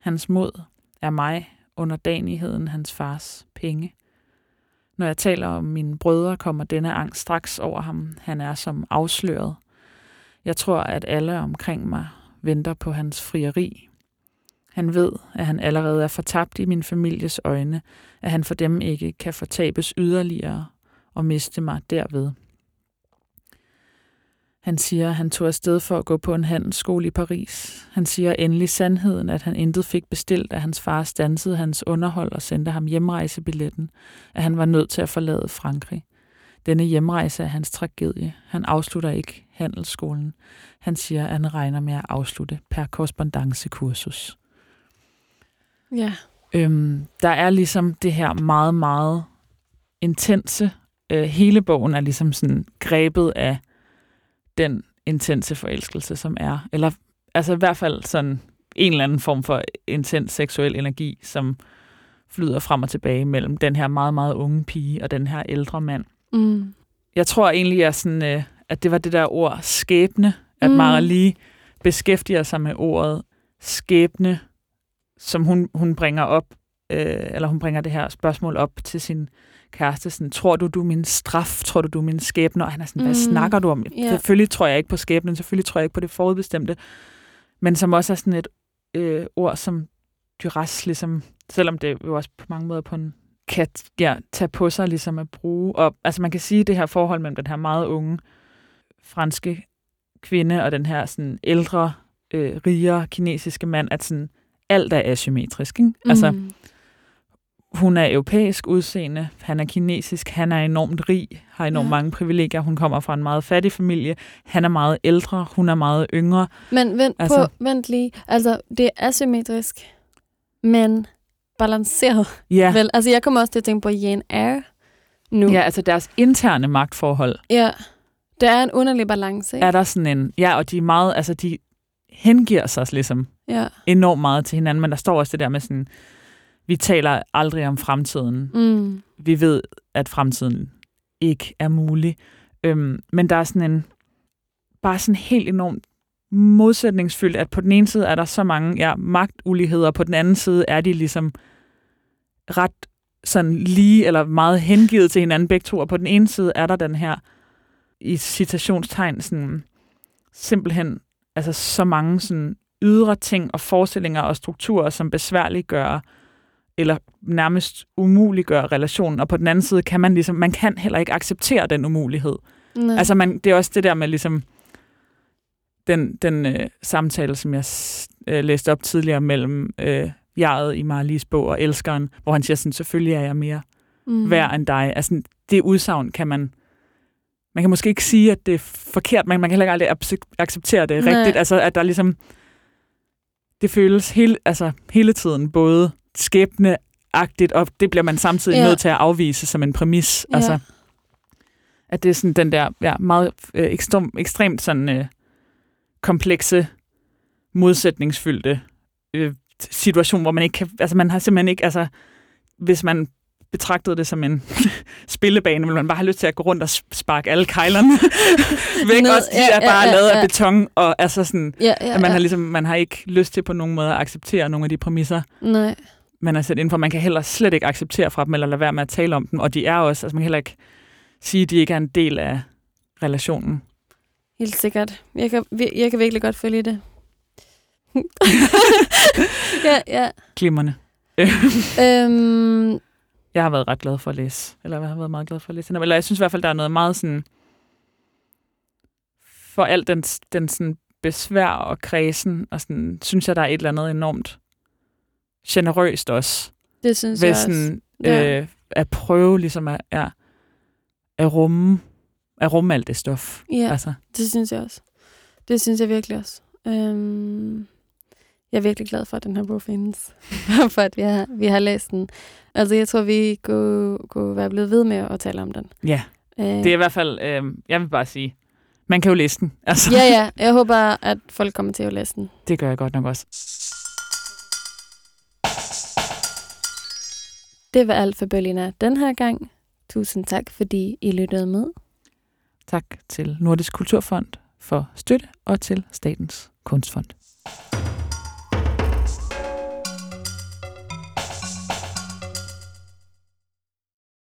Hans mod er mig, underdanigheden hans fars penge. Når jeg taler om mine brødre, kommer denne angst straks over ham. Han er som afsløret. Jeg tror, at alle omkring mig venter på hans frieri. Han ved, at han allerede er fortabt i min families øjne, at han for dem ikke kan fortabes yderligere og miste mig derved. Han siger, at han tog afsted for at gå på en handelsskole i Paris. Han siger endelig sandheden, at han intet fik bestilt, at hans far stansede hans underhold og sendte ham hjemrejsebilletten, at han var nødt til at forlade Frankrig. Denne hjemrejse er hans tragedie. Han afslutter ikke handelsskolen. Han siger, at han regner med at afslutte per korrespondancekursus. Ja. Øhm, der er ligesom det her meget, meget intense. Øh, hele bogen er ligesom sådan grebet af den intense forelskelse, som er, eller altså i hvert fald sådan en eller anden form for intens seksuel energi, som flyder frem og tilbage mellem den her meget, meget unge pige og den her ældre mand. Mm. Jeg tror egentlig, at, sådan, øh, at det var det der ord skæbne, at Mm. Mara lige beskæftiger sig med ordet skæbne, som hun, hun bringer op, øh, eller hun bringer det her spørgsmål op til sin kæreste. Sådan, tror du, du er min straf? Tror du, du er min skæbne? Og han er sådan, hvad Mm. snakker du om? Ja. Selvfølgelig tror jeg ikke på skæbnen, selvfølgelig tror jeg ikke på det forudbestemte, men som også er sådan et øh, ord, som Duras ligesom, selvom det jo også på mange måder på en kan ja, tage på sig ligesom at bruge. Og, altså man kan sige, det her forhold mellem den her meget unge franske kvinde og den her sådan ældre, øh, rigere kinesiske mand, at sådan alt er asymmetrisk. Ikke? Altså, mm. Hun er europæisk udseende, han er kinesisk, han er enormt rig, har enormt Ja. mange privilegier, hun kommer fra en meget fattig familie, han er meget ældre, hun er meget yngre. Men vent, altså, på, vent lige. Altså, det er asymmetrisk, men balanceret. Ja, Vel, altså, jeg kommer også til at tænke på Jane Eyre nu. ja altså deres interne magtforhold ja. Der er en underlig balance, ikke? er der sådan en, ja, og de er meget, altså de hengiver sig ligesom Ja. enormt meget til hinanden, men der står også det der med sådan, vi taler aldrig om fremtiden. Mm. Vi ved, at fremtiden ikke er mulig. Øhm, men der er sådan en, bare sådan helt enormt modsætningsfyldt, at på den ene side er der så mange ja, magtuligheder, og på den anden side er de ligesom ret sådan lige eller meget hengivet til hinanden begge to, og på den ene side er der den her i citationstegn sådan simpelthen altså så mange sådan ydre ting og forestillinger og strukturer, som besværliggør eller nærmest umuliggør relationen, og på den anden side kan man ligesom, man kan heller ikke acceptere den umulighed. Nej. Altså man, det er også det der med ligesom den, den øh, samtale, som jeg øh, læste op tidligere mellem øh, jeget i Marlies bog og elskeren, hvor han siger sådan, selvfølgelig er jeg mere mm. værd end dig. Altså det udsagn kan man, man kan måske ikke sige, at det er forkert, men man kan heller ikke aldrig acceptere det Nej. rigtigt. Altså at der ligesom, det føles hele, altså, hele tiden både skæbneagtigt, og det bliver man samtidig Ja. nødt til at afvise som en præmis. Ja. Altså, at det er sådan den der ja, meget øh, ekstrem, ekstremt sådan øh, komplekse, modsætningsfyldte øh, situation, hvor man ikke kan, altså man har simpelthen ikke, altså hvis man betragtede det som en *laughs* spillebane, ville man bare have lyst til at gå rundt og sparke alle kejlerne *laughs* væk, Ned, også de ja, er bare ja, ja, lavet ja. af beton, og altså sådan, Ja, ja, at man ja. har ligesom, man har ikke lyst til på nogen måde at acceptere nogle af de præmisser, Nej. Man er sat indenfor. Man kan heller slet ikke acceptere fra dem, eller lade være med at tale om dem, og de er også, altså man kan heller ikke sige, at de ikke er en del af relationen. Helt sikkert. Jeg kan, jeg kan virkelig godt følge det. *laughs* ja, ja. Klimmerne. Øhm, Jeg har været ret glad for at læse, eller jeg har været meget glad for at læse. Eller jeg synes i hvert fald, der er noget meget sådan, for alt den, den sådan besvær og kredsen, og sådan, synes jeg, der er et eller andet enormt generøst også, det synes ved jeg også. sådan, Ja. øh, at prøve ligesom at, ja, at rumme, at rumme alt det stof. Ja, Altså, det synes jeg også. Det synes jeg virkelig også. Øhm, jeg er virkelig glad for, at den her bog findes. *laughs* for at vi har, vi har læst den. Altså, jeg tror, vi kunne, kunne være blevet ved med at tale om den. ja, Øh, det er i hvert fald, øh, jeg vil bare sige, man kan jo læse den. Altså, Ja, ja. Jeg håber, at folk kommer til at læse den. det gør jeg godt nok også. Det var alt for bølgerne den her gang. Tusind tak, fordi I lyttede med. Tak til Nordisk Kulturfond for støtte og til Statens Kunstfond.